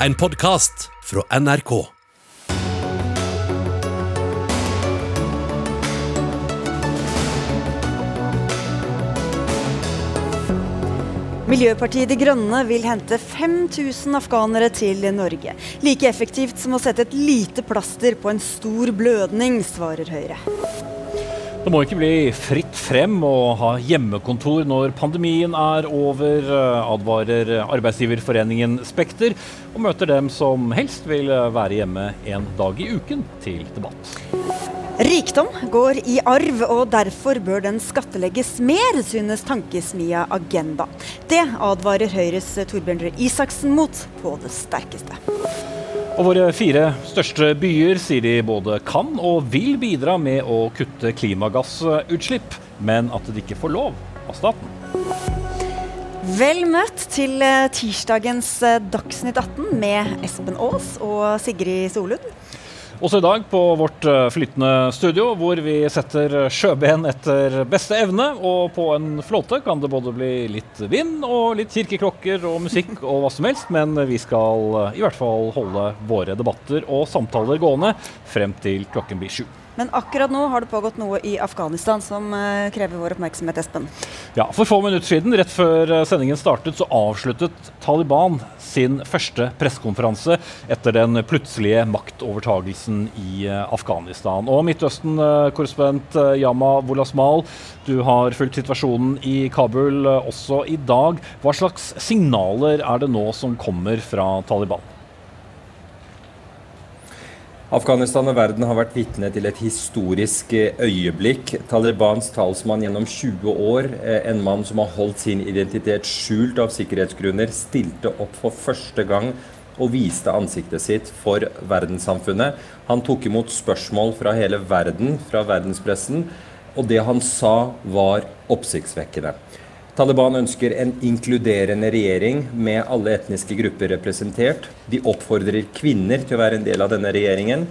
En podkast fra NRK. Miljøpartiet De Grønne vil hente 5000 afghanere til Norge. Like effektivt som å sette et lite plaster på en stor blødning, svarer Høyre. Det må ikke bli fritt frem å ha hjemmekontor når pandemien er over, advarer arbeidsgiverforeningen Spekter, og møter dem som helst vil være hjemme en dag i uken til debatt. Rikdom går i arv, og derfor bør den skattlegges mer, synes tankesmia Agenda. Det advarer Høyres Torbjørn Røe Isaksen mot på det sterkeste. Og våre fire største byer sier de både kan og vil bidra med å kutte klimagassutslipp, men at de ikke får lov av staten. Vel møtt til tirsdagens Dagsnytt 18 med Espen Aas og Sigrid Solund. Også i dag på vårt flytende studio, hvor vi setter sjøben etter beste evne. Og på en flåte kan det både bli litt vind og litt kirkeklokker og musikk og hva som helst, men vi skal i hvert fall holde våre debatter og samtaler gående frem til klokken blir sju. Men akkurat nå har det pågått noe i Afghanistan som krever vår oppmerksomhet, Espen. Ja, For få minutter siden, rett før sendingen startet, så avsluttet Taliban sin første pressekonferanse etter den plutselige maktovertagelsen i Afghanistan. Og Midtøsten-korrespondent Yama Wolasmal, du har fulgt situasjonen i Kabul også i dag. Hva slags signaler er det nå som kommer fra Taliban? Afghanistan og verden har vært vitne til et historisk øyeblikk. Talibans talsmann gjennom 20 år, en mann som har holdt sin identitet skjult av sikkerhetsgrunner, stilte opp for første gang og viste ansiktet sitt for verdenssamfunnet. Han tok imot spørsmål fra hele verden, fra verdenspressen, og det han sa var oppsiktsvekkende. Taliban ønsker en inkluderende regjering med alle etniske grupper representert. De oppfordrer kvinner til å være en del av denne regjeringen.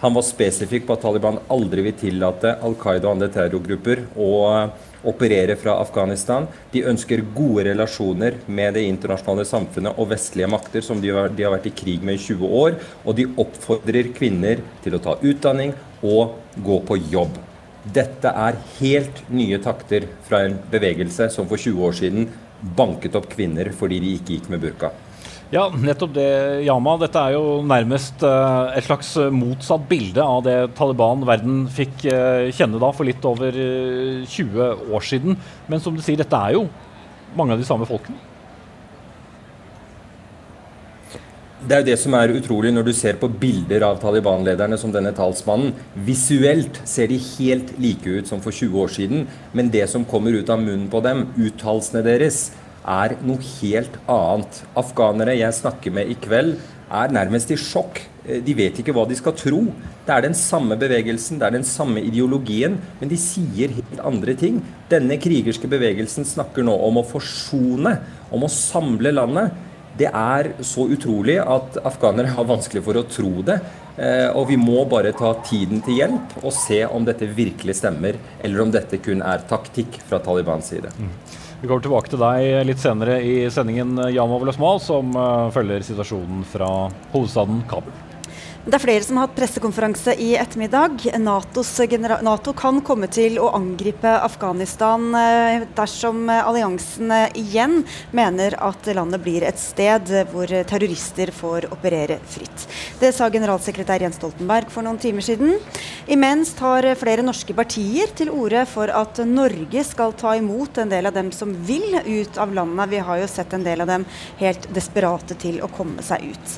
Han var spesifikk på at Taliban aldri vil tillate Al Qaida og andre terrorgrupper å operere fra Afghanistan. De ønsker gode relasjoner med det internasjonale samfunnet og vestlige makter som de har, de har vært i krig med i 20 år. Og de oppfordrer kvinner til å ta utdanning og gå på jobb. Dette er helt nye takter fra en bevegelse som for 20 år siden banket opp kvinner fordi de ikke gikk med burka. Ja, nettopp det, Yama. Dette er jo nærmest uh, et slags motsatt bilde av det Taliban verden fikk uh, kjenne da for litt over uh, 20 år siden. Men som du sier, dette er jo mange av de samme folkene. Det er jo det som er utrolig når du ser på bilder av Taliban-lederne som denne talsmannen. Visuelt ser de helt like ut som for 20 år siden, men det som kommer ut av munnen på dem, uttalelsene deres, er noe helt annet. Afghanere jeg snakker med i kveld, er nærmest i sjokk. De vet ikke hva de skal tro. Det er den samme bevegelsen, det er den samme ideologien, men de sier helt andre ting. Denne krigerske bevegelsen snakker nå om å forsone, om å samle landet. Det er så utrolig at afghanere har vanskelig for å tro det. Og vi må bare ta tiden til hjelp og se om dette virkelig stemmer, eller om dette kun er taktikk fra Talibans side. Mm. Vi kommer tilbake til deg litt senere i sendingen, Jan Wolasmal, som følger situasjonen fra hovedstaden Kabul. Det er flere som har hatt pressekonferanse i ettermiddag. Nato kan komme til å angripe Afghanistan dersom alliansen igjen mener at landet blir et sted hvor terrorister får operere fritt. Det sa generalsekretær Jens Stoltenberg for noen timer siden. Imens tar flere norske partier til orde for at Norge skal ta imot en del av dem som vil ut av landet. Vi har jo sett en del av dem helt desperate til å komme seg ut.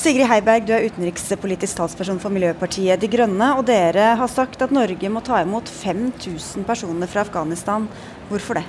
Sigrid Heiberg, du er utenrikspolitisk talsperson for Miljøpartiet De Grønne. Og dere har sagt at Norge må ta imot 5000 personer fra Afghanistan. Hvorfor det?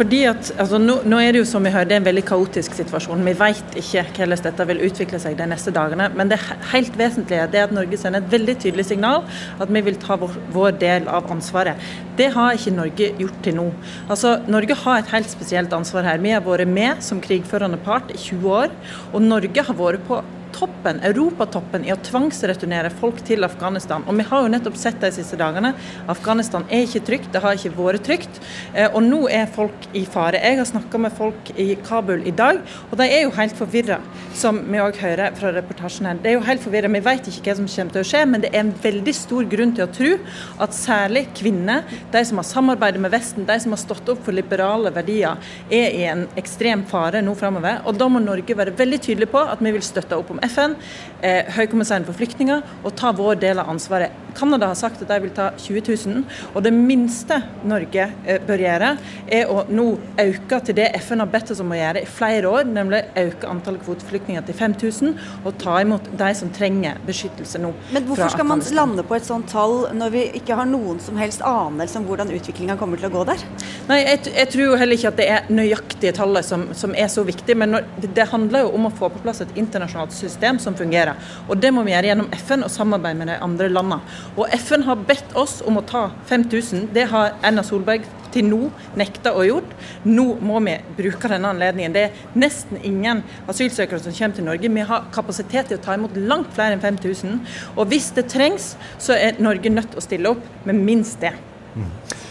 Fordi at, altså, nå, nå, er det jo som vi hører, er en veldig kaotisk situasjon. Vi vet ikke hvordan dette vil utvikle seg de neste dagene. Men det helt vesentlige er at Norge sender et veldig tydelig signal at vi vil ta vår, vår, del av ansvaret. Det har ikke Norge gjort til nå. Altså, Norge har et helt spesielt ansvar her. Vi har vært med som krigførende part i 20 år. Og Norge har vært på toppen, europatoppen i å tvangsreturnere folk til Afghanistan. Og vi har jo nettopp sett de siste dagene. Afghanistan er ikke trygt, det har ikke vært trygt. Eh, og nå er folk i fare. Jeg har snakka med folk i Kabul i dag, og de er jo helt forvirra, som vi òg hører fra reportasjen her. Det er jo helt forvirra. Vi vet ikke hva som kommer til å skje, men det er en veldig stor grunn til å tro at særlig kvinner, de som har samarbeidet med Vesten, de som har stått opp for liberale verdier, er i en ekstrem fare nå framover. Og da må Norge være veldig tydelig på at vi vil støtte opp om FN, eh, Høykommissæren for flyktninger, og ta vår del av ansvaret. Canada har sagt at de vil ta 20 000, og det minste Norge eh, bør gjøre, er å nå øke til det FN har bedt oss om å gjøre i flere år, nemlig øke antallet kvoteflyktninger til 5000, og ta imot de som trenger beskyttelse nå. Men hvorfor skal man lande på et sånt tall når vi ikke har noen som helst anelse om hvordan utviklinga kommer til å gå der? Nei, jeg, jeg, tror heller ikke at det er nøyaktige tallet som, som er så viktig. Men når, det handler jo om å få på plass et internasjonalt system som fungerer. Og det må vi gjøre gjennom FN og samarbeid med de andre landene. Og FN har bedt oss om å ta 5000. Det har Erna Solberg til nå nekta å gjort. Nå må vi bruke denne anledningen. Det er nesten ingen asylsøkere som kommer til Norge. Vi har kapasitet til å ta imot langt flere enn 5000. Og hvis det trengs, så er Norge nødt til å stille opp med minst det. Mm.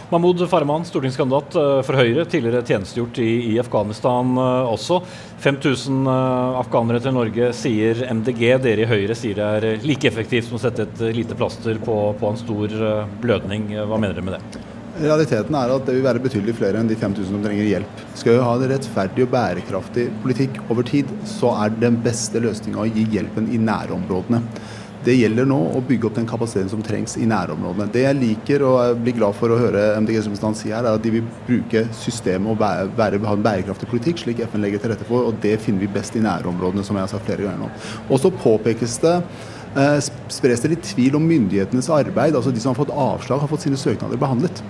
Mahmoud Farahman, stortingskandidat eh, for Høyre, tidligere tjenestegjort i, i Afghanistan eh, også. 5000 eh, afghanere til Norge, sier MDG. Dere i Høyre sier det er like effektivt som å sette et lite plaster på, på en stor blødning. Hva mener dere med det? Realiteten er at det vil være betydelig flere enn de 5000 som trenger hjelp. Skal vi ha en rettferdig og bærekraftig politikk over tid, så er den beste løsninga å gi hjelpen i nærområdene. Det gjelder nå å bygge opp den kapasiteten som trengs i nærområdene. Det jeg liker og blir glad for å høre MDGs representant si her, er at de vil bruke systemet og være, være, ha en bærekraftig politikk, slik FN legger til rette for. og Det finner vi best i nærområdene, som jeg har sagt flere ganger nå. Og så påpekes det eh, spres det litt tvil om myndighetenes arbeid. altså De som har fått avslag, har fått sine søknader behandlet.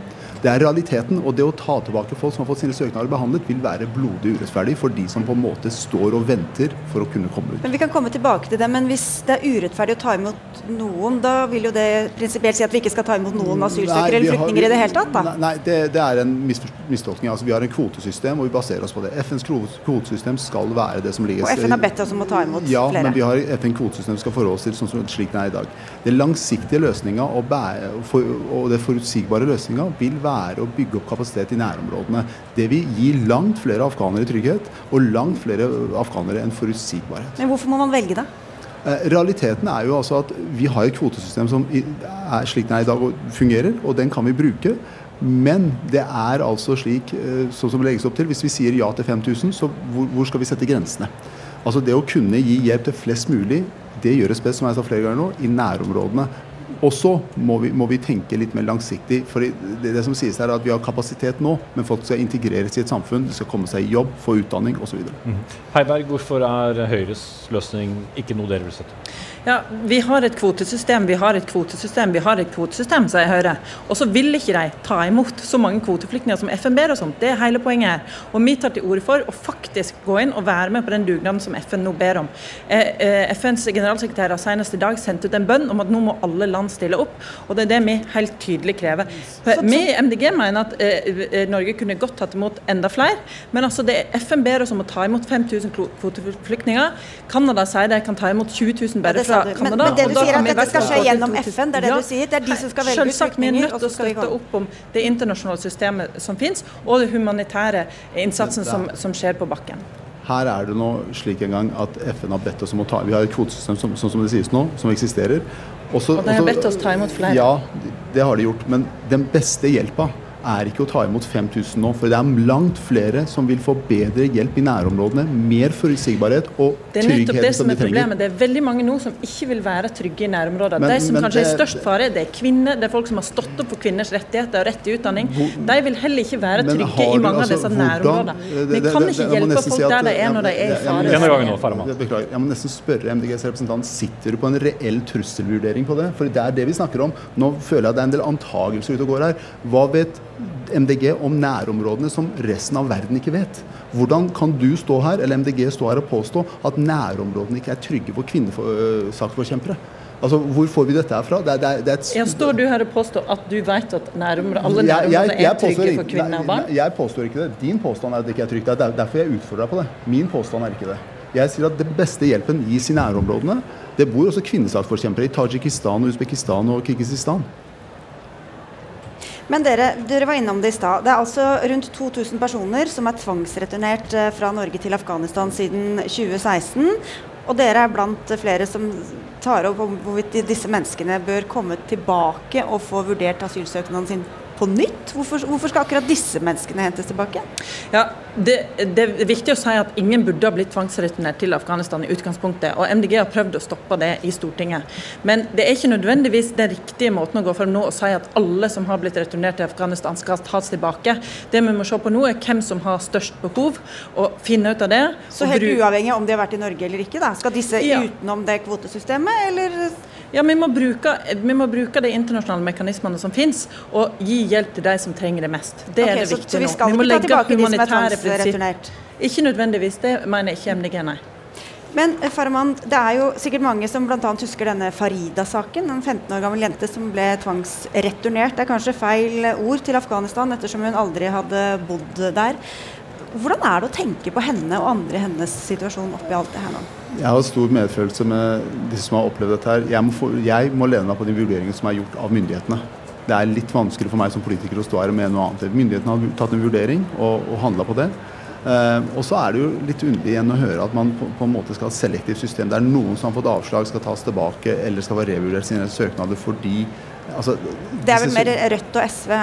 Det er realiteten. Og det å ta tilbake folk som har fått sine søknader behandlet, vil være blodig urettferdig for de som på en måte står og venter for å kunne komme ut. Men Vi kan komme tilbake til det, men hvis det er urettferdig å ta imot noen, da vil jo det prinsipielt si at vi ikke skal ta imot noen asylsøkere eller flyktninger i det hele tatt? da? Nei, det, det er en mistolkning. Altså, vi har en kvotesystem, og vi baserer oss på det. FNs kvotesystem skal være det som ligger Og FN har bedt oss om å ta imot ja, flere? Ja, men vi har FN kvotesystem skal forholde oss til sånn slik den er i dag. Den langsiktige løsninga og, og det forutsigbare løsninga vil være å bygge opp kapasitet i nærområdene. Det vil gi langt flere afghanere trygghet, og langt flere afghanere en forutsigbarhet. Men hvorfor må man velge det? Eh, realiteten er jo altså at vi har et kvotesystem som er slik den er i dag og fungerer, og den kan vi bruke. Men det er altså slik, eh, sånn som det legges opp til, hvis vi sier ja til 5000, så hvor, hvor skal vi sette grensene? Altså Det å kunne gi hjelp til flest mulig, det gjøres best som jeg sa flere ganger nå, i nærområdene. Og så må, må, vi tenke litt mer langsiktig. for det, det, som sies her er at Vi har kapasitet nå, men folk skal integreres i et samfunn, de skal komme seg i jobb, få utdanning osv. Mm. Heiberg, hvorfor er Høyres løsning ikke noe dere vil støtte? Ja, Vi har et kvotesystem, vi har et kvotesystem, vi har et kvotesystem, sier Høyre. Og så vil ikke de ta imot så mange kvoteflyktninger som FN ber oss om. Det er hele poenget her. Og vi tar til orde for å faktisk gå inn og være med på den dugnaden som FN nå ber om. Eh, eh, FNs generalsekretær har senest i dag sendt ut en bønn om at nå må alle land stille opp. Og det er det vi helt tydelig krever. Vi i MDG mener at eh, Norge kunne godt tatt imot enda flere, men altså det, FN ber oss om å ta imot 5000 kvoteflyktninger. Canada sier de kan ta imot 20 000 bare fra men, men, det du sier at dette skal skje gjennom FN, det er det ja, du sier? Det er de som skal velge ut flyktninger? Vi er nødt til å støtte opp om det internasjonale systemet som finnes, og den humanitære innsatsen som, som skjer på bakken. Her er det nå slik en gang at FN har bedt oss om å ta Vi har et kvotesystem som, sånn som det sies nå, som eksisterer. Også, og de har bedt oss ta imot flere? Ja, det har de gjort. Men den beste hjelpa er ikke å ta imot 5000 nå. For det er langt flere som vil få bedre hjelp i nærområdene. Mer forutsigbarhet og trygghet som de trenger. Det er nettopp det som er problemet. Det er veldig mange nå som ikke vil være trygge i nærområdene. Men, de som kanskje det, er i størst fare, det er kvinner, det er folk som har stått opp for kvinners rettigheter og rett til utdanning. De vil heller ikke være trygge i mange altså, av disse nærområdene. Vi kan ikke hjelpe folk si der de er når de er i fare. Beklager. Jeg må nesten spørre MDGs representant, sitter du på en reell trusselvurdering på det? For det er det vi snakker om. Nå føler jeg at det er en del antagelser ute og går her. Hva vet MDG om nærområdene som resten av verden ikke vet. Hvordan kan du stå her, eller MDG stå her og påstå at nærområdene ikke er trygge for kvinnesaksforkjempere? Altså, Hvor får vi dette herfra? Det er, det er, det er et... ja, står du her og påstår at du vet at nærområdene, alle nærområdene er trygge for kvinner og barn? Jeg påstår ikke det. Din påstand er at det ikke er trygt. Det er derfor jeg utfordrer deg på det. Min påstand er ikke det. Jeg sier at Den beste hjelpen gis i nærområdene. Det bor også kvinnesaksforkjempere i Tadsjikistan, Usbekistan og Kirgisistan. Men dere, dere var innom det i stad. Det er altså rundt 2000 personer som er tvangsreturnert eh, fra Norge til Afghanistan siden 2016. Og dere er blant flere som tar opp om hvorvidt disse menneskene bør komme tilbake og få vurdert asylsøknaden sin på nytt? Hvorfor, hvorfor, skal akkurat disse menneskene hentes tilbake? Ja, det, det, er viktig å si at ingen burde ha blitt tvangsreturnert til Afghanistan i utgangspunktet. og MDG har prøvd å stoppe det i Stortinget. Men det er ikke nødvendigvis den riktige måten å gå fram nå å si at alle som har blitt returnert til Afghanistan skal tas tilbake. Det vi må se på nå er hvem som har størst behov, og finne ut av det. Så helt uavhengig om de har vært i Norge eller ikke, da? Skal disse ja. utenom det kvotesystemet, eller? Ja, vi må, bruke, vi må bruke de internasjonale mekanismene som finnes, og gi hjelp til de som trenger det mest. Det okay, er det så, viktige nå. Så vi ta tilbake de som er tvangsreturnert? Ikke nødvendigvis, det mener ikke MDG, nei. Men eh, Farman, det er jo sikkert mange som bl.a. husker denne Farida-saken. En 15 år gammel jente som ble tvangsreturnert. Det er kanskje feil ord til Afghanistan, ettersom hun aldri hadde bodd der. Hvordan er det å tenke på henne og andre i hennes situasjon oppi alt det her nå? Jeg har stor medfølelse med de som har opplevd dette her. Jeg må, få, jeg må lene meg på de vurderingene som er gjort av myndighetene. Det er litt vanskelig for meg som politiker å stå her og mene noe annet. Myndighetene har tatt en vurdering og, og handla på det. Uh, og så er det jo litt underlig igjen å høre at man på, på, en måte skal ha et selektivt system der noen som har fått avslag, skal tas tilbake eller skal få revurdert sine søknader fordi Altså, det er vel mer Rødt og SV,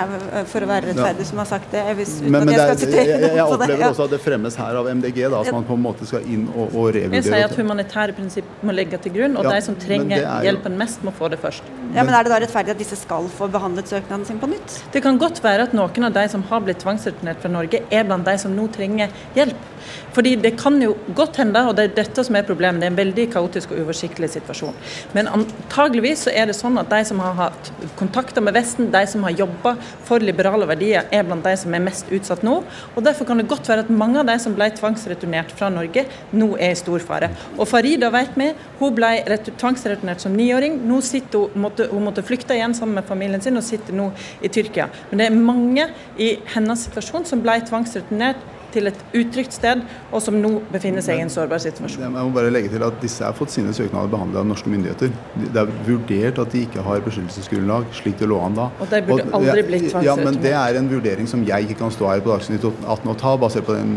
for å være rettferdig, ja. som har sagt det. Hvis, men, men jeg, jeg, jeg, jeg opplever det, også at det fremmes her av MDG, da, at man på en måte skal inn og, og revurdere. Jeg sier at humanitære prinsipp må ligge til grunn, og ja, de som trenger jo... hjelpen mest, må få det først. Ja, men Er det da rettferdig at disse skal få behandlet søknaden sin på nytt? Det kan godt være at noen av de som har blitt tvangsreturnert fra Norge, er blant de som nå trenger hjelp. Fordi det kan jo godt hende, og det er dette som er problemet, det er en veldig kaotisk og uoversiktlig situasjon. Men antageligvis så er det sånn at de som har hatt kontakter med Vesten, de som har jobba for liberale verdier, er blant de som er mest utsatt nå. Og Derfor kan det godt være at mange av de som ble tvangsreturnert fra Norge, nå er i stor fare. Og Farida vet vi, hun ble tvangsreturnert som niåring. Nå sitter hun, måtte, hun måtte flykte igjen sammen med familien sin og sitter nå i Tyrkia. Men det er mange i hennes situasjon som ble tvangsreturnert til et utrygt sted, og som nå befinner seg i en sårbar situasjon. Jeg må bare legge til at Disse har fått sine søknader behandlet av norske myndigheter. Det er vurdert at de ikke har beskyttelsesgrunnlag, slik det lå an da. Og de burde og, aldri blitt tvangsreturnert. Ja, men Det er en vurdering som jeg ikke kan stå her på Dagsnytt 18 og ta, basert på den,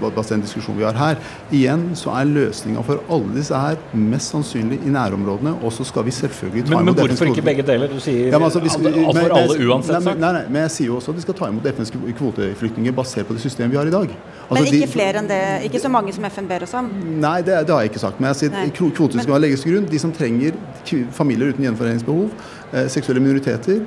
basert den diskusjonen vi har her. Igjen så er løsninga for alle disse her mest sannsynlig i nærområdene, og så skal vi selvfølgelig ta men, imot Men hvorfor ikke begge deler? Du sier ja, altså, vi, alt for alle uansett nei, nei, nei, men jeg sier jo også at vi skal ta imot FNs kvoteflyktninger basert på det systemet vi har i dag. Altså, men ikke flere enn det? Ikke så mange som FN ber oss om? Nei, det, det har jeg ikke sagt. Men jeg sier kvoter skal legges til grunn. De som trenger familier uten gjenforeningsbehov, eh, seksuelle minoriteter,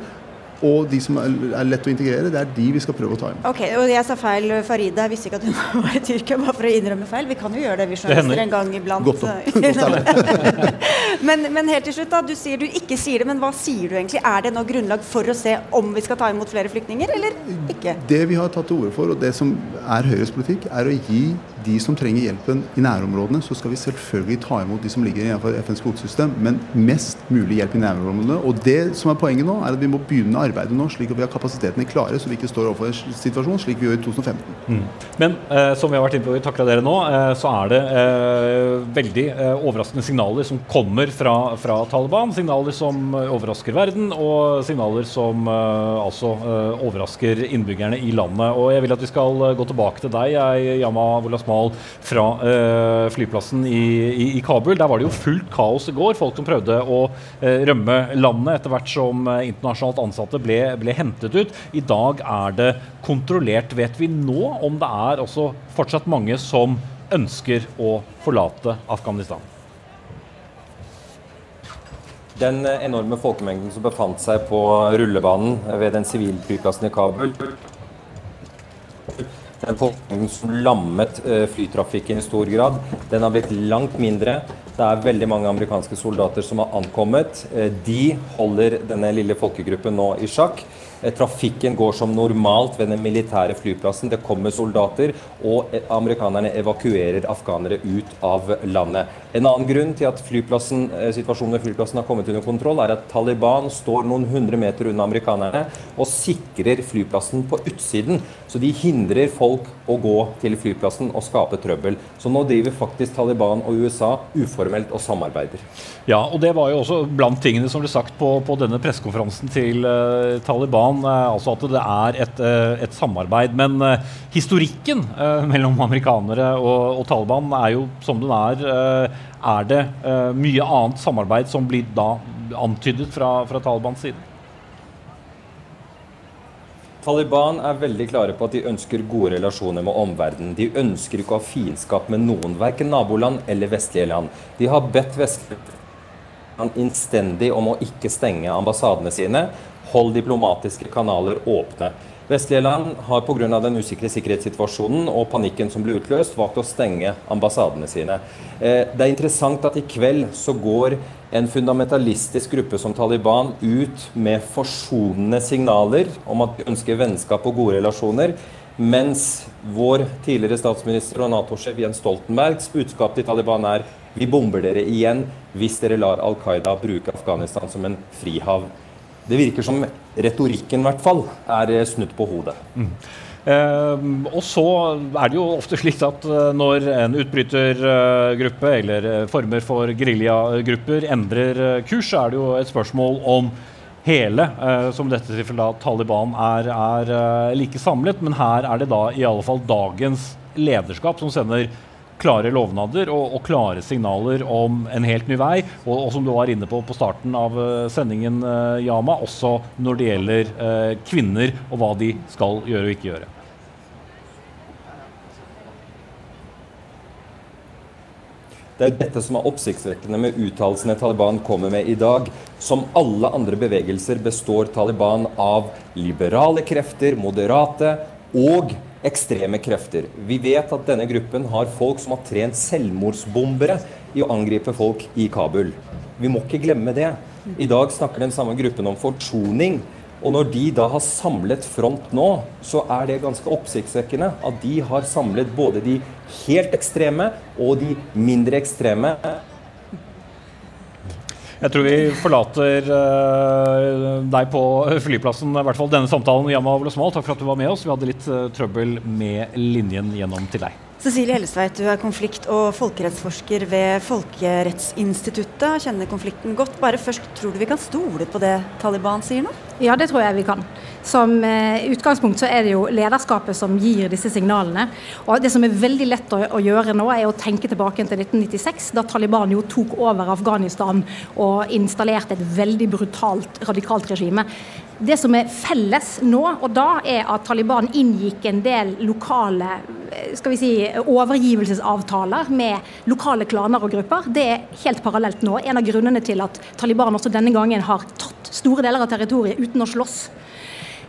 og de som er lett å integrere, det er de vi skal prøve å ta inn. Ok, og Jeg sa feil, Farida. Jeg visste ikke at hun var i Tyrkia, bare for å innrømme feil. Vi kan jo gjøre det, vi journalister, en gang iblant. Godt, Godt men, men, helt til slutt, da. Du sier du ikke sier det, men hva sier du egentlig? Er det nå grunnlag for å se om vi skal ta imot flere flyktninger, eller ikke? Det vi har tatt til orde for, og det som er Høyres politikk, er å gi de som trenger hjelpen i nærområdene, så skal vi selvfølgelig ta imot de som ligger innenfor FNs kvotesystem, men mest mulig hjelp i nærområdene. Og det som er poenget nå, er at vi må begynne arbeidet nå, slik at vi har kapasitetene klare, så vi ikke står overfor en situasjon slik vi gjør i 2015. Mm. Men eh, som vi har vært inne på, vi takker dere nå, eh, så er det eh, veldig eh, overraskende signaler som kommer fra, fra, Taliban. Signaler som overrasker verden, og signaler som eh, altså eh, overrasker innbyggerne i landet. Og jeg vil at vi skal gå tilbake til deg, jeg, Yama Wolasma spørsmål fra uh, flyplassen i, i, i, Kabul. Der var det jo fullt kaos i går. Folk som prøvde å uh, rømme landet etter hvert som uh, internasjonalt ansatte ble, ble, hentet ut. I dag er det kontrollert. Vet vi nå om det er også fortsatt mange som ønsker å forlate Afghanistan? Den enorme folkemengden som befant seg på rullebanen ved den sivilflyplassen i Kabul, den folkemengden som lammet eh, flytrafikken i stor grad, den har blitt langt mindre. Det er veldig mange amerikanske soldater som har ankommet. Eh, de holder denne lille folkegruppen nå i sjakk. Trafikken går som normalt ved den militære flyplassen. Det kommer soldater, og amerikanerne evakuerer afghanere ut av landet. En annen grunn til at situasjonen ved flyplassen har kommet under kontroll, er at Taliban står noen hundre meter unna amerikanerne og sikrer flyplassen på utsiden. Så de hindrer folk å gå til flyplassen og skape trøbbel. Så nå driver faktisk Taliban og USA uformelt og samarbeider. Ja, og det var jo også blant tingene som ble sagt på, på denne pressekonferansen til uh, Taliban. Uh, altså at det er et, uh, et samarbeid. Men historikken mellom amerikanere og, og, Taliban er jo som den er. Er det mye annet samarbeid som blir da antydet fra, fra Talibans side? Taliban er veldig klare på at de ønsker gode relasjoner med omverdenen. De ønsker ikke å ha fiendskap med noen, verken naboland eller vestlige land. De har bedt vestlige land innstendig om å ikke stenge ambassadene sine. Hold diplomatiske kanaler åpne. Vestlige land har pga. den usikre sikkerhetssituasjonen og panikken som ble utløst, valgt å stenge ambassadene sine. Eh, det er interessant at i kveld så går en fundamentalistisk gruppe som Taliban ut med forsonende signaler om at de ønsker vennskap og gode relasjoner, mens vår tidligere statsminister og Nato-sjef Jens Stoltenbergs budskap til Taliban er vi bomber dere igjen hvis dere lar Al Qaida bruke Afghanistan som en frihav. Det virker som retorikken i hvert fall er snudd på hodet. Mm. Eh, og så er det jo ofte slik at uh, når en utbrytergruppe uh, eller eh, former for geriljagrupper endrer eh, kurs, så er det jo et spørsmål om hele, som i dette tilfellet Taliban, er, er like samlet. Men her er det da i alle fall dagens lederskap som sender klare lovnader og, og, klare signaler om en helt ny vei. Og, og som du var inne på på starten av uh, sendingen, uh, Yama, også når det gjelder eh, kvinner og hva de skal gjøre og ikke gjøre. Det er dette som er oppsiktsvekkende med uttalelsene Taliban kommer med i dag. Som alle andre bevegelser består Taliban av liberale krefter, moderate og ekstreme krefter. Vi vet at denne gruppen har folk som har trent selvmordsbombere i å angripe folk i Kabul. Vi må ikke glemme det. I dag snakker den samme gruppen om forsoning. Og når de da har samlet front nå, så er det ganske oppsiktsvekkende at de har samlet både de helt ekstreme og de mindre ekstreme jeg tror vi forlater uh, deg på flyplassen, i hvert fall denne samtalen. Yama Volosmal, takk for at du var med oss. Vi hadde litt uh, trøbbel med linjen gjennom til deg. Cecilie Hellestveit, du er konflikt- og folkerettsforsker ved Folkerettsinstituttet. Kjenner konflikten godt. Bare først, tror du vi kan stole på det Taliban sier nå? Ja, det tror jeg vi kan. Som eh, utgangspunkt så er det jo lederskapet som gir disse signalene. Og Det som er veldig lett å, å gjøre nå, er å tenke tilbake til 1996, da Taliban jo tok over Afghanistan og installerte et veldig brutalt, radikalt regime. Det som er felles nå og da, er at Taliban inngikk en del lokale skal vi si, overgivelsesavtaler med lokale klaner og grupper. Det er helt parallelt nå. En av grunnene til at Taliban også denne gangen har tatt store deler av territoriet uten å slåss.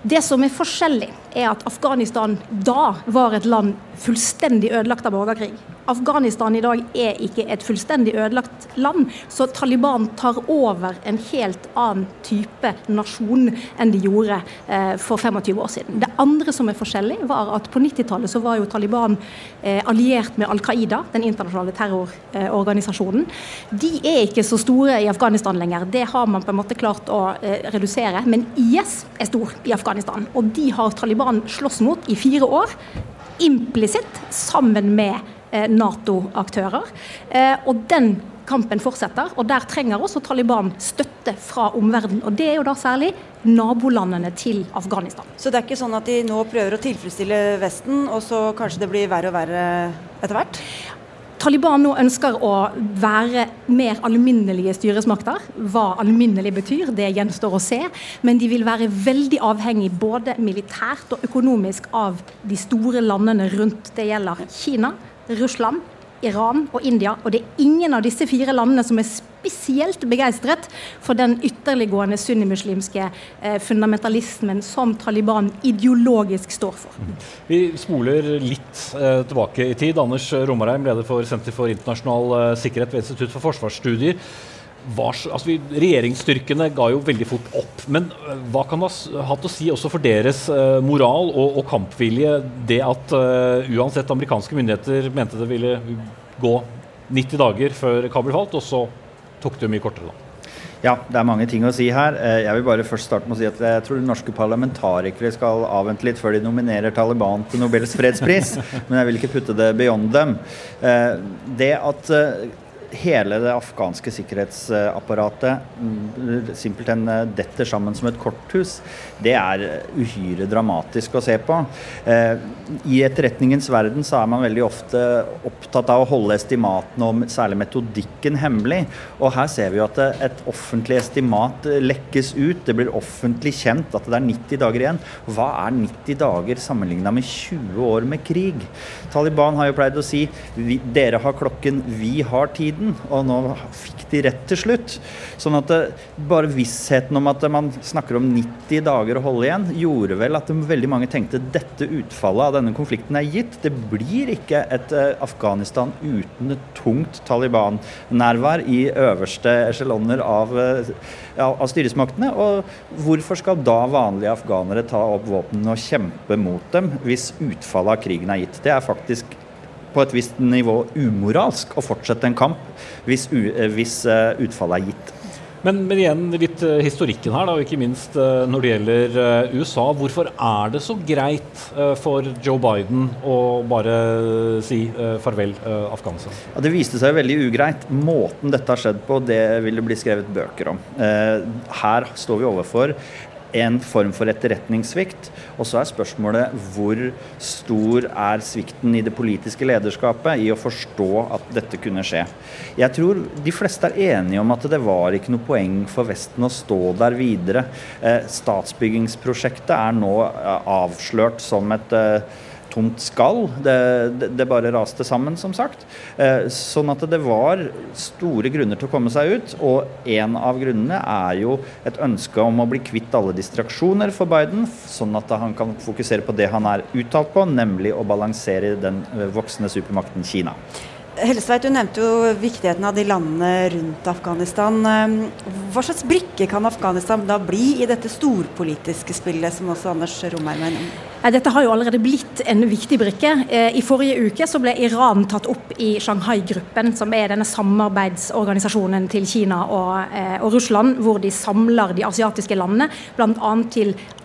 Det som er forskjellig, er at Afghanistan da var et land fullstendig ødelagt av borgerkrig. Afghanistan i dag er ikke et fullstendig ødelagt land, så Taliban tar over en helt annen type nasjon enn de gjorde eh, for 25 år siden. Det andre som er forskjellig, var at på 90-tallet så var jo Taliban eh, alliert med Al Qaida, den internasjonale terrororganisasjonen. De er ikke så store i Afghanistan lenger, det har man på en måte klart å eh, redusere. Men IS er stor i Afghanistan, og de har Taliban slåss mot i fire år. Implisitt sammen med Nato-aktører. Eh, og den kampen fortsetter, og der trenger også Taliban støtte fra omverdenen. Og det er jo da særlig nabolandene til Afghanistan. Så det er ikke sånn at de nå prøver å tilfredsstille Vesten, og så kanskje det blir verre og verre etter hvert? Taliban nå ønsker å være mer alminnelige styresmakter. Hva alminnelig betyr, det gjenstår å se. Men de vil være veldig avhengig både militært og økonomisk av de store landene rundt. Det gjelder Kina, Russland, Iran og India. Og det er ingen av disse fire landene som er spesielt begeistret for den ytterliggående sunnimuslimske eh, fundamentalismen som Taliban ideologisk står for. Vi spoler litt eh, tilbake i tid. Anders Romarheim, leder for Senter for internasjonal eh, sikkerhet ved Institutt for forsvarsstudier. Var, altså vi, Regjeringsstyrkene ga jo veldig fort opp. Men uh, hva kan det ha hatt å si også for deres uh, moral og, og, kampvilje, det at uh, uansett amerikanske myndigheter mente det ville gå 90 dager før Kabul falt, og så tok det jo mye kortere da? Ja, det er mange ting å si her. Jeg vil bare først starte med å si at jeg tror norske parlamentarikere skal avvente litt før de nominerer Taliban til Nobels fredspris. Men jeg vil ikke putte det beyond dem. Det at hele det afghanske sikkerhetsapparatet mm, simpelthen eh, detter sammen som et korthus, det er uhyre dramatisk å se på. Eh, I etterretningens verden så er man veldig ofte opptatt av å holde estimatene om særlig metodikken hemmelig. Og her ser vi jo at et offentlig estimat lekkes ut. Det blir offentlig kjent at det er 90 dager igjen. Hva er 90 dager sammenligna med 20 år med krig? Taliban har jo pleid å si dere har klokken, vi har tiden, og nå fikk de rett til slutt. Sånn at det, bare vissheten om at man snakker om 90 dager å holde igjen, gjorde vel at veldig mange tenkte dette utfallet av denne konflikten er gitt. Det blir ikke et uh, Afghanistan uten et tungt Taliban-nærvær i øverste esjeloner av, uh, av, styresmaktene. Og hvorfor skal da vanlige afghanere ta opp våpnene og kjempe mot dem hvis utfallet av krigen er gitt? Det er faktisk på et visst nivå umoralsk å fortsette en kamp hvis, eh, hvis eh, utfallet er gitt. Men, men, igjen litt uh, historikken her, da, og ikke minst uh, når det gjelder uh, USA. Hvorfor er det så greit for Joe Biden å bare si farvel Afghanistan? Ja, det viste seg veldig ugreit. Måten dette har skjedd på, det vil det bli skrevet bøker om. her står vi overfor en form for etterretningssvikt. Og så er spørsmålet hvor stor er svikten i det politiske lederskapet i å forstå at dette kunne skje. Jeg tror de fleste er enige om at det var ikke noe poeng for Vesten å stå der videre. Eh, statsbyggingsprosjektet er nå eh, avslørt som et eh, tomt skall. Det, det, det, bare raste sammen, som sagt. Eh, sånn at det var store grunner til å komme seg ut. Og en av grunnene er jo et ønske om å bli kvitt alle distraksjoner for Biden, sånn at han kan fokusere på det han er uttalt på, nemlig å balansere den voksne voksende supermakten Kina. Hellestveit, du nevnte jo viktigheten av de landene rundt Afghanistan. Eh, hva slags brikke kan Afghanistan da bli i dette storpolitiske spillet, som også Anders Romheim mener? Dette har jo allerede blitt en viktig brikke. Eh, I forrige uke så ble Iran tatt opp i Shanghai-gruppen, som er denne samarbeidsorganisasjonen til Kina og, eh, og Russland, hvor de samler de asiatiske landene, bl.a. til eh,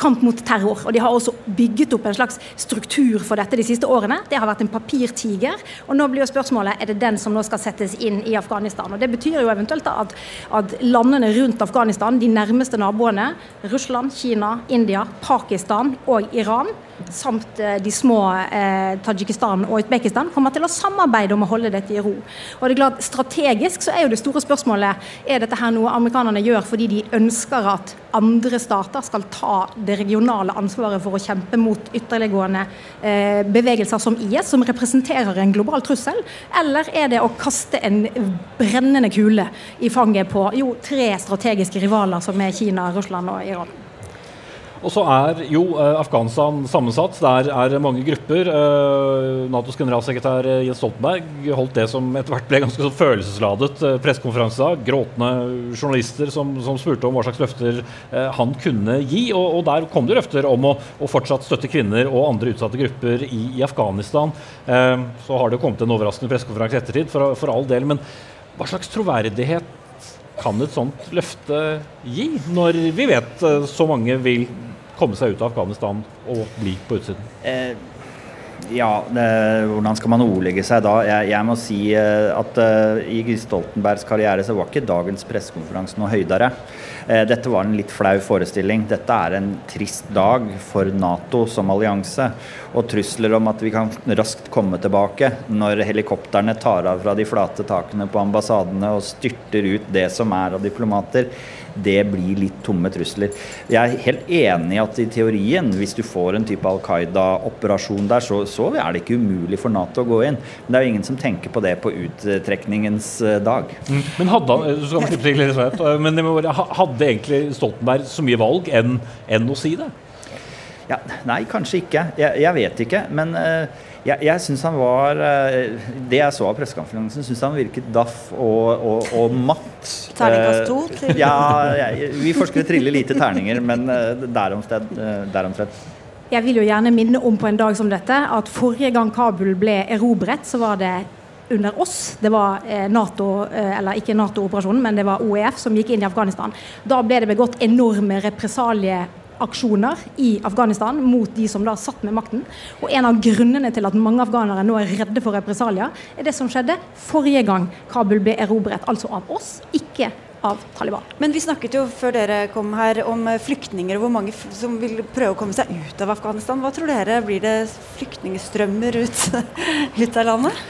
kamp mot terror. Og de har også bygget opp en slags struktur for dette de siste årene. Det har vært en papirtiger. Og nå blir jo spørsmålet er det den som nå skal settes inn i Afghanistan. Og Det betyr jo eventuelt at, at landene rundt Afghanistan, de nærmeste naboene, Russland, Kina, India, Pakistan og Iran, samt eh, de små eh, Tadsjikistan og Utbekistan, kommer til å samarbeide om å holde dette i ro. Og det er klart, Strategisk så er jo det store spørsmålet er dette her noe amerikanerne gjør fordi de ønsker at andre stater skal ta det regionale ansvaret for å kjempe mot ytterliggående eh, bevegelser som IS, som representerer en global trussel, eller er det å kaste en brennende kule i fanget på jo, tre strategiske rivaler som er Kina, Russland og Iran? Og så er jo eh, Afghanistan sammensatt. Der er mange grupper. Eh, Natos generalsekretær eh, Jens Stoltenberg holdt det som etter hvert ble ganske følelsesladet pressekonferanse i. Gråtende journalister som, som, spurte om hva slags løfter han kunne gi. Og, og der kom det løfter om å, å, fortsatt støtte kvinner og andre utsatte grupper i, i Afghanistan. Så har det kommet en overraskende pressekonferanse i ettertid, for, for all del. Men hva slags troverdighet kan et sånt løfte gi, når vi vet så mange vil komme seg ut av Afghanistan og bli på utsiden? Eh, ja, det, hvordan skal man ordlegge seg da? Jeg, jeg må si uh, at uh, i Stoltenbergs karriere så var ikke dagens pressekonferanse noe høydere. Uh, dette var en litt flau forestilling. Dette er en trist dag for Nato som allianse. Og trusler om at vi kan raskt komme tilbake når helikoptrene tar av fra de flate takene på ambassadene og styrter ut det som er av diplomater det blir litt tomme trusler. Jeg er helt enig i at i teorien, hvis du får en type Al Qaida-operasjon der, så, så, er det ikke umulig for Nato å gå inn. Men det er jo ingen som tenker på det på uttrekningens eh, dag. Mm. Men hadde, eh, men hadde egentlig Stoltenberg så mye valg enn, enn å si det? Ja, nei, kanskje ikke. Jeg, jeg vet ikke. Men uh, Jeg, jeg syns han var eh, Det jeg så av pressekonferansen, syns han virket daff og, og, og matt. Terningkast to? Til. ja, jeg, vi forskere triller lite terninger, men eh, deromsted. deromsted. Jeg vil jo gjerne minne om på en dag som dette at forrige gang Kabul ble erobret, så var det under oss. Det var NATO, eller ikke Nato-operasjonen, men det var OEF som gikk inn i Afghanistan. Da ble det begått enorme represalie aksjoner i Afghanistan mot de som da satt med makten. Og En av grunnene til at mange afghanere nå er redde for represalier, er det som skjedde forrige gang Kabul ble erobret, altså av oss, ikke av Taliban. Men vi snakket jo før dere kom her om flyktninger og hvor mange som vil prøve å komme seg ut av Afghanistan. Hva tror dere? Blir det flyktningstrømmer ut, ut av landet?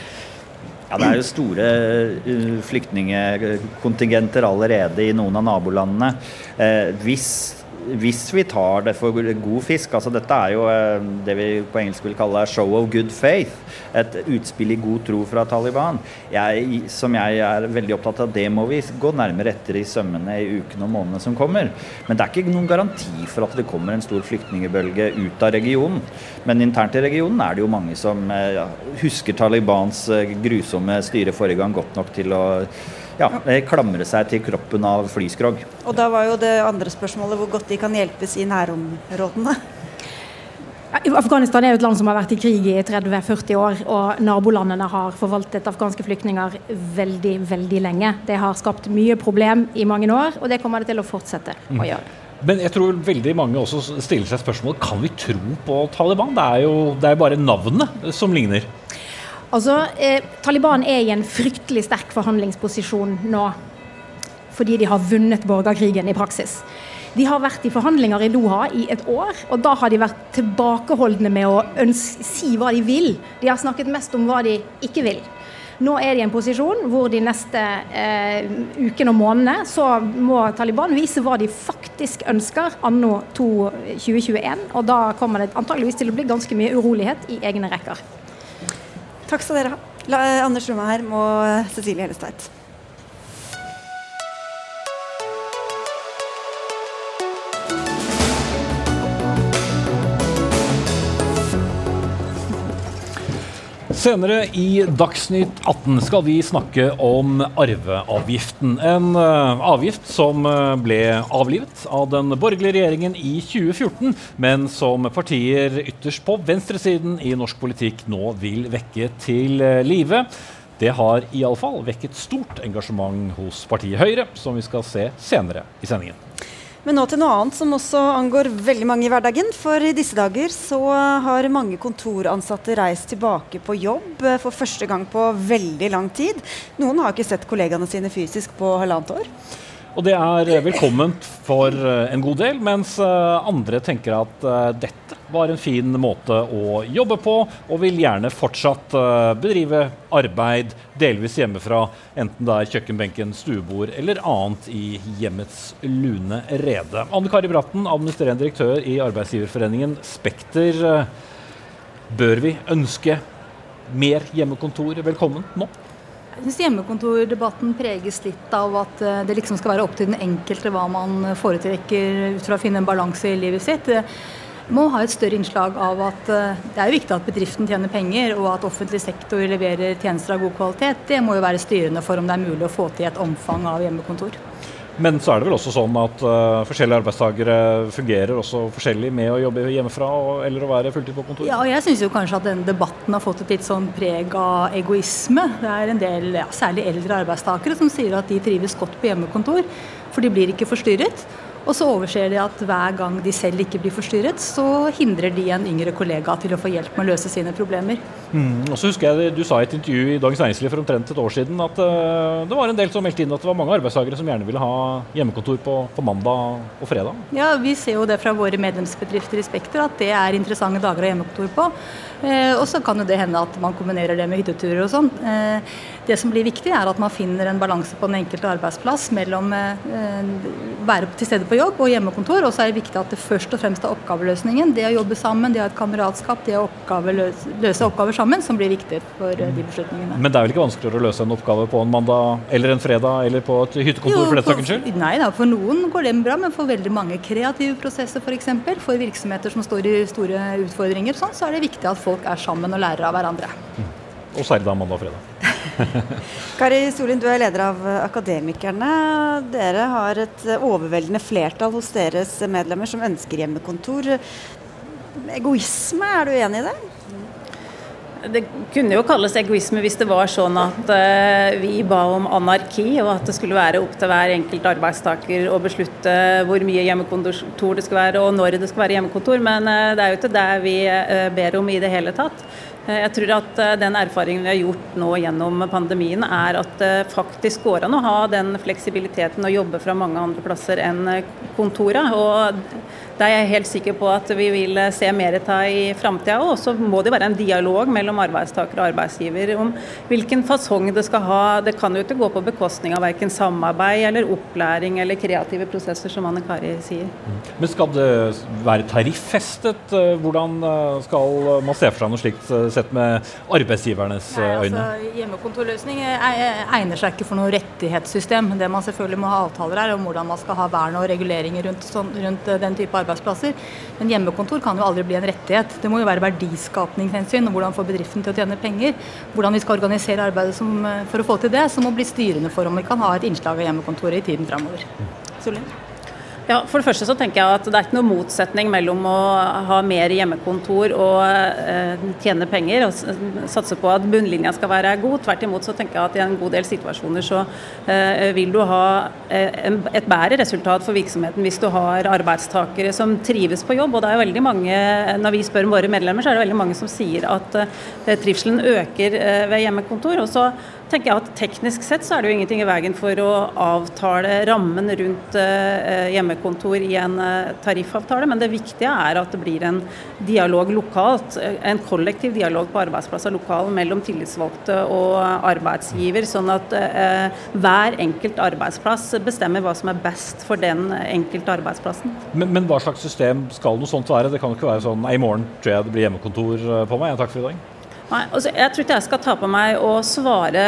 Ja, Det er jo store uh, flyktningkontingenter allerede i noen av nabolandene. Uh, hvis hvis vi tar det for god fisk altså Dette er jo eh, det vi på engelsk vil kalle 'show of good faith'. Et utspill i god tro fra Taliban. Jeg, som jeg er veldig opptatt av, det må vi gå nærmere etter i sømmene i ukene og månedene som kommer. Men det er ikke noen garanti for at det kommer en stor flyktningbølge ut av regionen. Men internt i regionen er det jo mange som ja, husker Talibans eh, grusomme styre forrige gang godt nok til å ja, klamre seg til kroppen av flyskrog. Og da var jo det andre spørsmålet hvor godt de kan hjelpes i nærområdene. Afghanistan er jo et land som har vært i krig i 30-40 år, og nabolandene har forvaltet afghanske flyktninger veldig, veldig lenge. Det har skapt mye problem i mange år, og det kommer det til å fortsette å mm. gjøre. Men jeg tror veldig mange også stiller seg spørsmål kan vi tro på Taliban. Det er jo det er bare navnet som ligner. Altså, eh, Taliban er i en fryktelig sterk forhandlingsposisjon nå fordi de har vunnet borgerkrigen i praksis. De har vært i forhandlinger i Doha i et år, og da har de vært tilbakeholdne med å si hva de vil. De har snakket mest om hva de ikke vil. Nå er de i en posisjon hvor de neste eh, ukene og månedene så må Taliban vise hva de faktisk ønsker anno 2021. Og da kommer det antageligvis til å bli ganske mye urolighet i egne rekker. Takk skal dere ha. La, Anders her og Cecilie Hellestveit. Senere i Dagsnytt 18 skal vi snakke om arveavgiften. En uh, avgift som uh, ble avlivet av den borgerlige regjeringen i 2014, men som partier ytterst på venstresiden i norsk politikk nå vil vekke til uh, live. Det har iallfall vekket stort engasjement hos partiet Høyre, som vi skal se senere i sendingen. Men nå til noe annet som også angår veldig mange i hverdagen. For i disse dager så har mange kontoransatte reist tilbake på jobb eh, for første gang på veldig lang tid. Noen har ikke sett kollegaene sine fysisk på halvannet år. Og det er eh, velkomment for eh, en god del, mens andre tenker at dette var en fin måte å jobbe på, og vil gjerne fortsatt bedrive arbeid delvis hjemmefra, enten det er kjøkkenbenken, stuebord eller annet i hjemmets lune rede. Anne Kari Bratten, administrerende direktør i Arbeidsgiverforeningen Spekter. Bør vi ønske mer hjemmekontor velkommen nå? Jeg syns hjemmekontordebatten preges litt av at eh, det liksom skal være opp til den enkelte hva man foretrekker ut fra å finne en balanse i livet sitt. Må ha et større innslag av at eh, det er viktig at bedriften tjener penger, og at offentlig sektor leverer tjenester av god kvalitet. Det må jo være styrende for om det er mulig å få til et omfang av hjemmekontor. Men så er det vel også sånn at uh, forskjellige arbeidstakere fungerer også forskjellig med å jobbe hjemmefra og, eller å være fulltid på kontor? Ja, og jeg syns kanskje at denne debatten har fått et litt sånn preg av egoisme. Det er en del, ja, særlig eldre arbeidstakere, som sier at de trives godt på hjemmekontor, for de blir ikke forstyrret. Og så overser de at hver gang de selv ikke blir forstyrret, så hindrer de en yngre kollega til å få hjelp med å løse sine problemer. Mm. Og så husker jeg Du sa i et intervju i Dagens Næringsliv for omtrent et år siden at uh, det var en del som meldte inn at det var mange arbeidstakere som gjerne ville ha hjemmekontor på, på, mandag og fredag. Ja, vi ser jo det fra våre medlemsbedrifter i Spekter at det er interessante dager å ha hjemmekontor på. Uh, og så kan jo det hende at man kombinerer det med hytteturer og sånn. Uh, det som blir viktig, er at man finner en balanse på den enkelte arbeidsplass mellom være til stede på jobb og hjemmekontor. Og så er det viktig at det først og fremst er oppgaveløsningen. Det å jobbe sammen, det å ha et kameratskap, det å oppgave løse, løse, oppgaver sammen, som blir viktig for de beslutningene. Men det er vel ikke vanskeligere å løse en oppgave på en mandag eller en fredag eller på et hyttekontor jo, for den saks skyld? Nei da, for noen går det bra, men for veldig mange kreative prosesser f.eks., for, for virksomheter som står i store utfordringer, sånn, så er det viktig at folk er sammen og lærer av hverandre. Mm. Og særlig da mandag og fredag. Kari Solin, du er leder av Akademikerne. Dere har et overveldende flertall hos deres medlemmer som ønsker hjemmekontor. Egoisme, er du enig i det? Det kunne jo kalles egoisme hvis det var sånn at uh, vi ba om anarki, og at det skulle være opp til hver enkelt arbeidstaker å beslutte hvor mye hjemmekontor det skal være og når det skal være hjemmekontor. Men uh, det er jo ikke det vi uh, ber om i det hele tatt. Jeg tror at den erfaringen vi har gjort nå gjennom pandemien, er at det faktisk går an å ha den fleksibiliteten og jobbe fra mange andre plasser enn kontoret. Og det er jeg helt sikker på at vi vil se mer av i framtida. Og så må det være en dialog mellom arbeidstaker og arbeidsgiver om hvilken fasong det skal ha. Det kan jo ikke gå på bekostning av verken samarbeid eller opplæring eller kreative prosesser, som Anne Kari sier. Men skal det være tariffestet? Hvordan eh, skal man se for seg noe slikt eh, sett med arbeidsgivernes Nei, eh, øyne? Altså, hjemmekontorløsning egner seg ikke for noe rettighetssystem. Det man selvfølgelig må ha avtaler er om hvordan man skal ha vern og reguleringer rundt, sånn, rundt den type arbeid arbeidsplasser. Men hjemmekontor kan jo aldri bli en rettighet. Det må jo være verdiskapningshensyn og hvordan få bedriften til å tjene penger. Hvordan vi skal organisere arbeidet som, eh, for å få til det, som må bli styrende for om vi kan ha et innslag av hjemmekontoret i tiden framover. Solin? Ja, For det første så tenker jeg at det er ikke noen motsetning mellom å ha mer hjemmekontor og eh, tjene penger og satse på at bunnlinja skal være god. Tvert imot så tenker jeg at i en god del situasjoner så eh, vil du ha eh, et bedre resultat for virksomheten hvis du har arbeidstakere som trives på jobb. Og det er veldig mange, når vi spør våre medlemmer, så er det veldig mange som sier at eh, trivselen øker eh, ved hjemmekontor. og så tenker jeg at Teknisk sett så er det jo ingenting i veien for å avtale rammen rundt uh, hjemmekontor i en uh, tariffavtale, men det viktige er at det blir en dialog lokalt. En kollektiv dialog på arbeidsplasser lokalt mellom tillitsvalgte og arbeidsgiver, sånn at hver enkelt arbeidsplass bestemmer hva som er best for den enkelte arbeidsplassen. Men, men hva slags system skal noe sånt være? Det kan jo ikke være sånn i morgen tror jeg det blir hjemmekontor på meg. Takk for i dag. Nei, altså jeg tror ikke jeg skal ta på meg å svare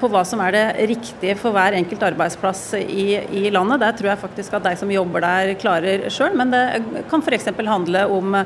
på hva som er det riktige for hver enkelt arbeidsplass i, i landet. Der tror jeg faktisk at de som jobber der klarer sjøl. Men det kan f.eks. handle om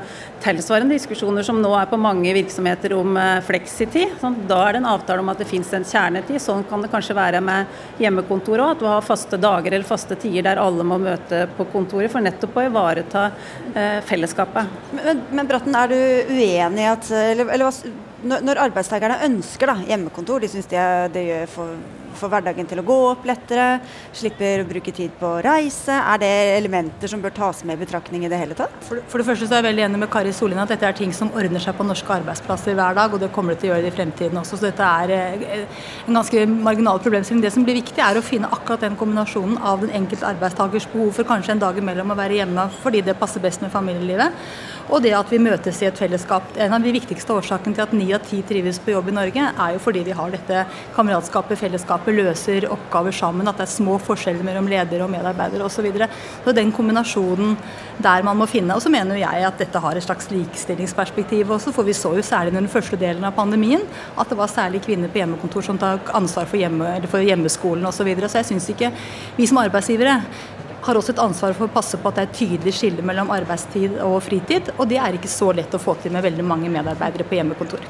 tilsvarende diskusjoner som nå er på mange virksomheter om eh, fleksitid. Sånn, da er det en avtale om at det finnes en kjernetid. Sånn kan det kanskje være med hjemmekontor òg. At du har faste dager eller faste tider der alle må møte på kontoret for nettopp å ivareta eh, fellesskapet. Men, men Bratten, er du uenig i at eller, eller når, når arbeidstakerne ønsker da, hjemmekontor, de syns det, det gjør for får hverdagen til å gå opp lettere, slipper å bruke tid på å reise. Er det elementer som bør tas med i betraktning i det hele tatt? For, for det første så er jeg veldig enig med Kari Solin at dette er ting som ordner seg på norske arbeidsplasser hver dag, og det kommer det til å gjøre i fremtiden også. Så dette er eh, en ganske marginal problemstilling. Det som blir viktig, er å finne akkurat den kombinasjonen av den enkelte arbeidstakers behov for kanskje en dag imellom å være hjemme fordi det passer best med familielivet, og det at vi møtes i et fellesskap. En av de viktigste årsakene til at ni av ti trives på jobb i Norge, er jo fordi vi har dette kameratskapet, fellesskapet, løser oppgaver sammen, at det er små forskjeller mellom ledere og medarbeidere osv. Så, videre. så den kombinasjonen der man må finne Og så mener jeg at dette har et slags likestillingsperspektiv også, for vi så jo særlig under den første delen av pandemien at det var særlig kvinner på hjemmekontor som tar ansvar for, hjemme, for hjemmeskolen osv. Så, videre. så jeg syns ikke vi som arbeidsgivere har også et ansvar for å passe på at det er et tydelig skille mellom arbeidstid og fritid. Og det er ikke så lett å få til med veldig mange medarbeidere på hjemmekontor.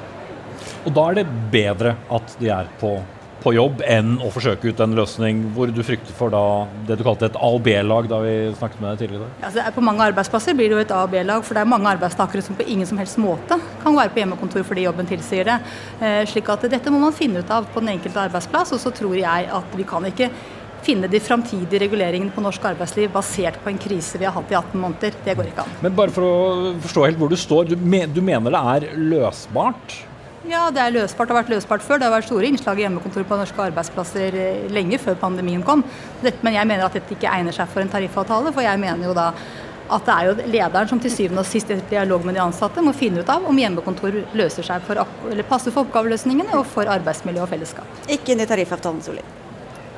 Og da er det bedre at de er på på jobb enn å forsøke ut en løsning hvor du frykter for da det du kalte et A- og B-lag da vi snakket med deg tidligere? Altså, på mange arbeidsplasser blir det jo et A- og B-lag, for det er mange arbeidstakere som på ingen som helst måte kan være på hjemmekontor fordi jobben tilsier det. Eh, slik at dette må man finne ut av på den enkelte arbeidsplass, og så tror jeg at vi kan ikke finne de framtidige reguleringene på norsk arbeidsliv basert på en krise vi har hatt i 18 måneder. Det går ikke an. Men bare for å forstå helt hvor du står, du, mener det er løsbart? Ja, det er løsbart. Det har vært løsbart før. Det har vært store innslag i hjemmekontor på norske arbeidsplasser eh, lenge før pandemien kom. Men jeg mener at dette ikke egner seg for en tariffavtale, for jeg mener jo da at det er jo lederen som til syvende og sist i dialog med de ansatte må finne ut av om hjemmekontor løser seg for, eller passer for oppgaveløsningene og for arbeidsmiljø og fellesskap. Ikke inn i tariffavtalen, Solli.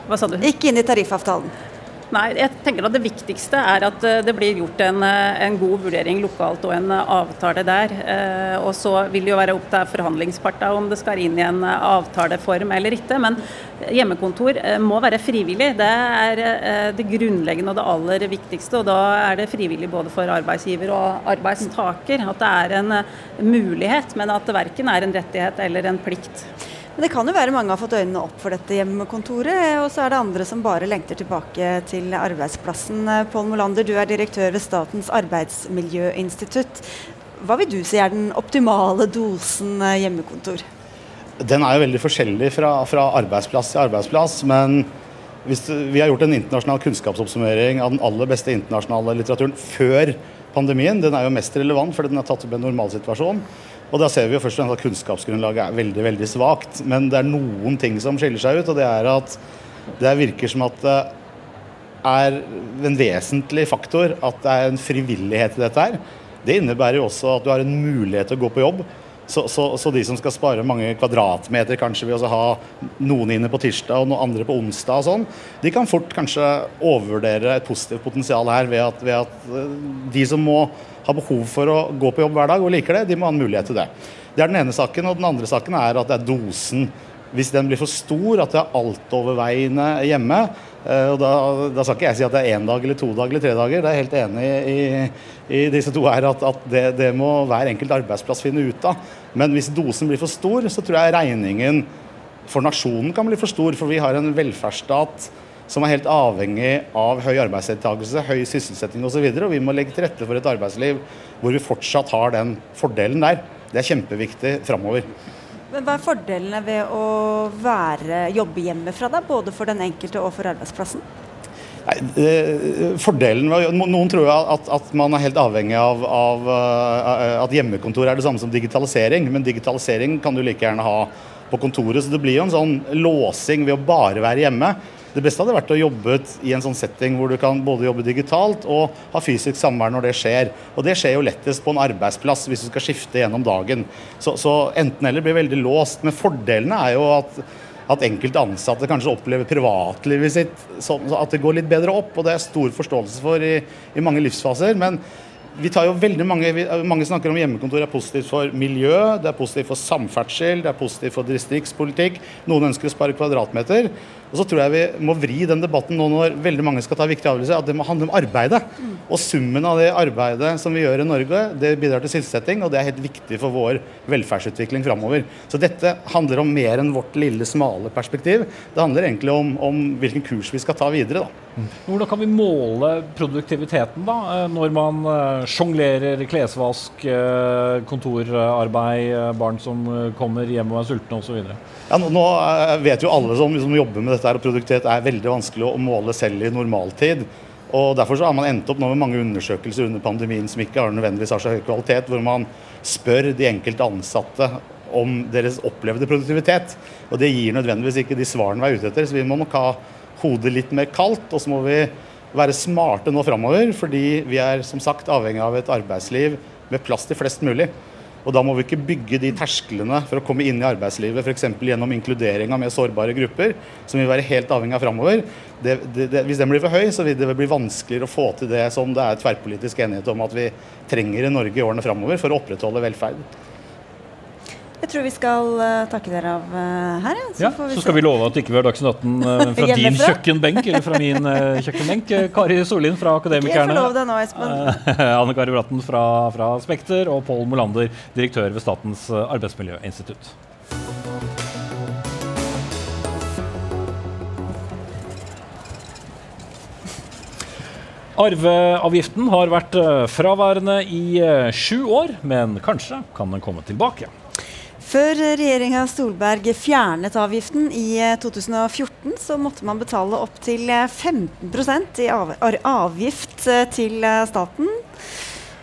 Hva sa du? Ikke inn i tariffavtalen. Nei, jeg tenker at Det viktigste er at eh, det blir gjort en, eh, en god vurdering lokalt og en eh, avtale der. Og Så vil det jo være opp til forhandlingspartene om det skal inn i en avtaleform eller ikke. Men hjemmekontor må være frivillig. Det er det grunnleggende og det aller viktigste. og Da er det frivillig både for arbeidsgiver og arbeidstaker. At det er en mulighet, men at det verken er en rettighet eller en plikt. Men det kan jo være mange har fått øynene opp for dette hjemmekontoret, og så er det andre som bare lengter tilbake til arbeidsplassen. Pål Molander, du er direktør ved Statens arbeidsmiljøinstitutt. Hva vil du si er den optimale dosen eh, hjemmekontor? Den er jo veldig forskjellig fra, fra arbeidsplass til arbeidsplass. men hvis vi har gjort en internasjonal kunnskapsoppsummering av den aller beste internasjonale litteraturen før pandemien. Den er jo mest relevant fordi den er tatt opp en normalsituasjon. Og da ser vi jo først og fremst at kunnskapsgrunnlaget er veldig veldig svakt. Men det er noen ting som skiller seg ut, og det er at det virker som at det er en vesentlig faktor at det er en frivillighet i dette her. Det innebærer jo også at du har en mulighet til å gå på jobb. Så, så, så, de som skal spare mange kvadratmeter kanskje ved å ha noen inne på tirsdag og noen andre på onsdag, og sånn, de kan fort kanskje overvurdere et positivt potensial her ved at, ved at eh, de som må ha behov for å gå på jobb hver dag og liker det, de må ha en mulighet til det. Det er den ene saken. Og den andre saken er at det er dosen. Hvis den blir for stor, at det er altoverveiende hjemme, og da, da, skal ikke jeg si at det er én dag eller to dager eller tre dager. Det er helt enig i, i disse to her, at, at det, det, må hver enkelt arbeidsplass finne ut av. Men hvis dosen blir for stor, så tror jeg regningen for nasjonen kan bli for stor. For vi har en velferdsstat som er helt avhengig av høy arbeidsdeltakelse, høy sysselsetting osv. Og, så og vi må legge til rette for et arbeidsliv hvor vi fortsatt har den fordelen der. Det er kjempeviktig framover. Men Hva er fordelene ved å være, jobbe hjemmefra, da, både for den enkelte og for arbeidsplassen? Nei, fordelen, Noen tror at, at, man er helt avhengig av, av, eh, at hjemmekontor er det samme som digitalisering. Men digitalisering kan du like gjerne ha på kontoret. Så det blir jo en sånn låsing ved å bare være hjemme. Det beste hadde vært å jobbe i en sånn setting hvor du kan både jobbe digitalt og ha fysisk samvær når det skjer. Og det skjer jo lettest på en arbeidsplass hvis du skal skifte gjennom dagen. Så, så enten eller blir veldig låst. Men fordelene er jo at, at enkelte ansatte kanskje opplever privatlivet sitt sånn at det går litt bedre opp. Og det er stor forståelse for i, i mange livsfaser. men vi tar jo veldig mange, mange snakker om hjemmekontor er positivt for miljø, det er positivt for samferdsel, det er positivt for distriktspolitikk. Noen ønsker å spare kvadratmeter. Og så tror jeg vi må vri den debatten nå når veldig mange skal ta viktige avgjørelser, at det må handle om arbeidet. Mm. Og summen av det arbeidet som vi gjør i Norge, det bidrar til sysselsetting, og det er helt viktig for vår velferdsutvikling framover. Så dette handler om mer enn vårt lille, smale perspektiv. Det handler egentlig om, om hvilken kurs vi skal ta videre. da. Mm. Hvordan kan vi måle produktiviteten da, eh, når man uh, sjonglerer klesvask, uh, kontorarbeid, barn som kommer hjem og er sultne osv.? Ja, nå, nå vet jo alle som, som jobber med dette dette og produktivitet er veldig vanskelig å måle selv i normaltid. Og Derfor så har man endt opp nå med mange undersøkelser under pandemien som ikke har nødvendigvis har så høy kvalitet, hvor man spør de enkelte ansatte om deres opplevde produktivitet. Og det gir nødvendigvis ikke de svarene vi er ute etter, så vi må nok ha hodet litt mer kaldt. Og så må vi være smarte nå framover, fordi vi er som sagt avhengig av et arbeidsliv med plass til flest mulig. Og Da må vi ikke bygge de tersklene for å komme inn i arbeidslivet f.eks. gjennom inkludering av mer sårbare grupper, som vi vil være helt avhengig av framover. hvis den blir for høy, så vil det bli vanskeligere å få til det som det er tverrpolitisk enighet om at vi trenger i Norge i årene framover for å opprettholde velferd. Jeg tror vi skal uh, takke dere av uh, her. Så, ja, så skal vi love at ikke vi har Dagsnytt 18 uh, fra din kjøkkenbenk eller fra min kjøkkenbenk. Kari Sollien fra Akademikerne. Jeg får lov det nå, Espen. Anne Kari Bratten fra, fra Spekter og Pål Molander, direktør ved Statens arbeidsmiljøinstitutt. Arveavgiften har vært fraværende i sju år, men kanskje kan den komme tilbake. Før regjeringa Solberg fjernet avgiften i 2014, eh, så måtte man betale opptil 15 eh, i avgift eh, til staten.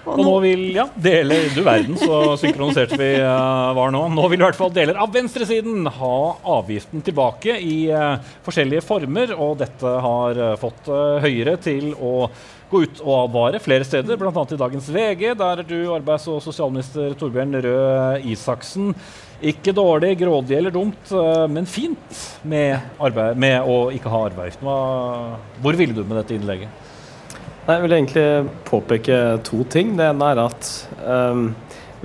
Og, og nå vil ja, deler Du verden, så synkroniserte vi uh, var nå. Nå vil i hvert fall deler av venstresiden ha avgiften tilbake i uh, forskjellige former. Og dette har uh, fått Høyre til å gå ut og advare flere steder, bl.a. i dagens VG, der er du arbeids- og sosialminister Torbjørn Røe Isaksen Ikke dårlig, grådig eller dumt, eh, men fint med, arbeid, med å ikke ha arveavgift. Hvor ville du med dette innlegget? Jeg vil egentlig påpeke to ting. Det ene er at um,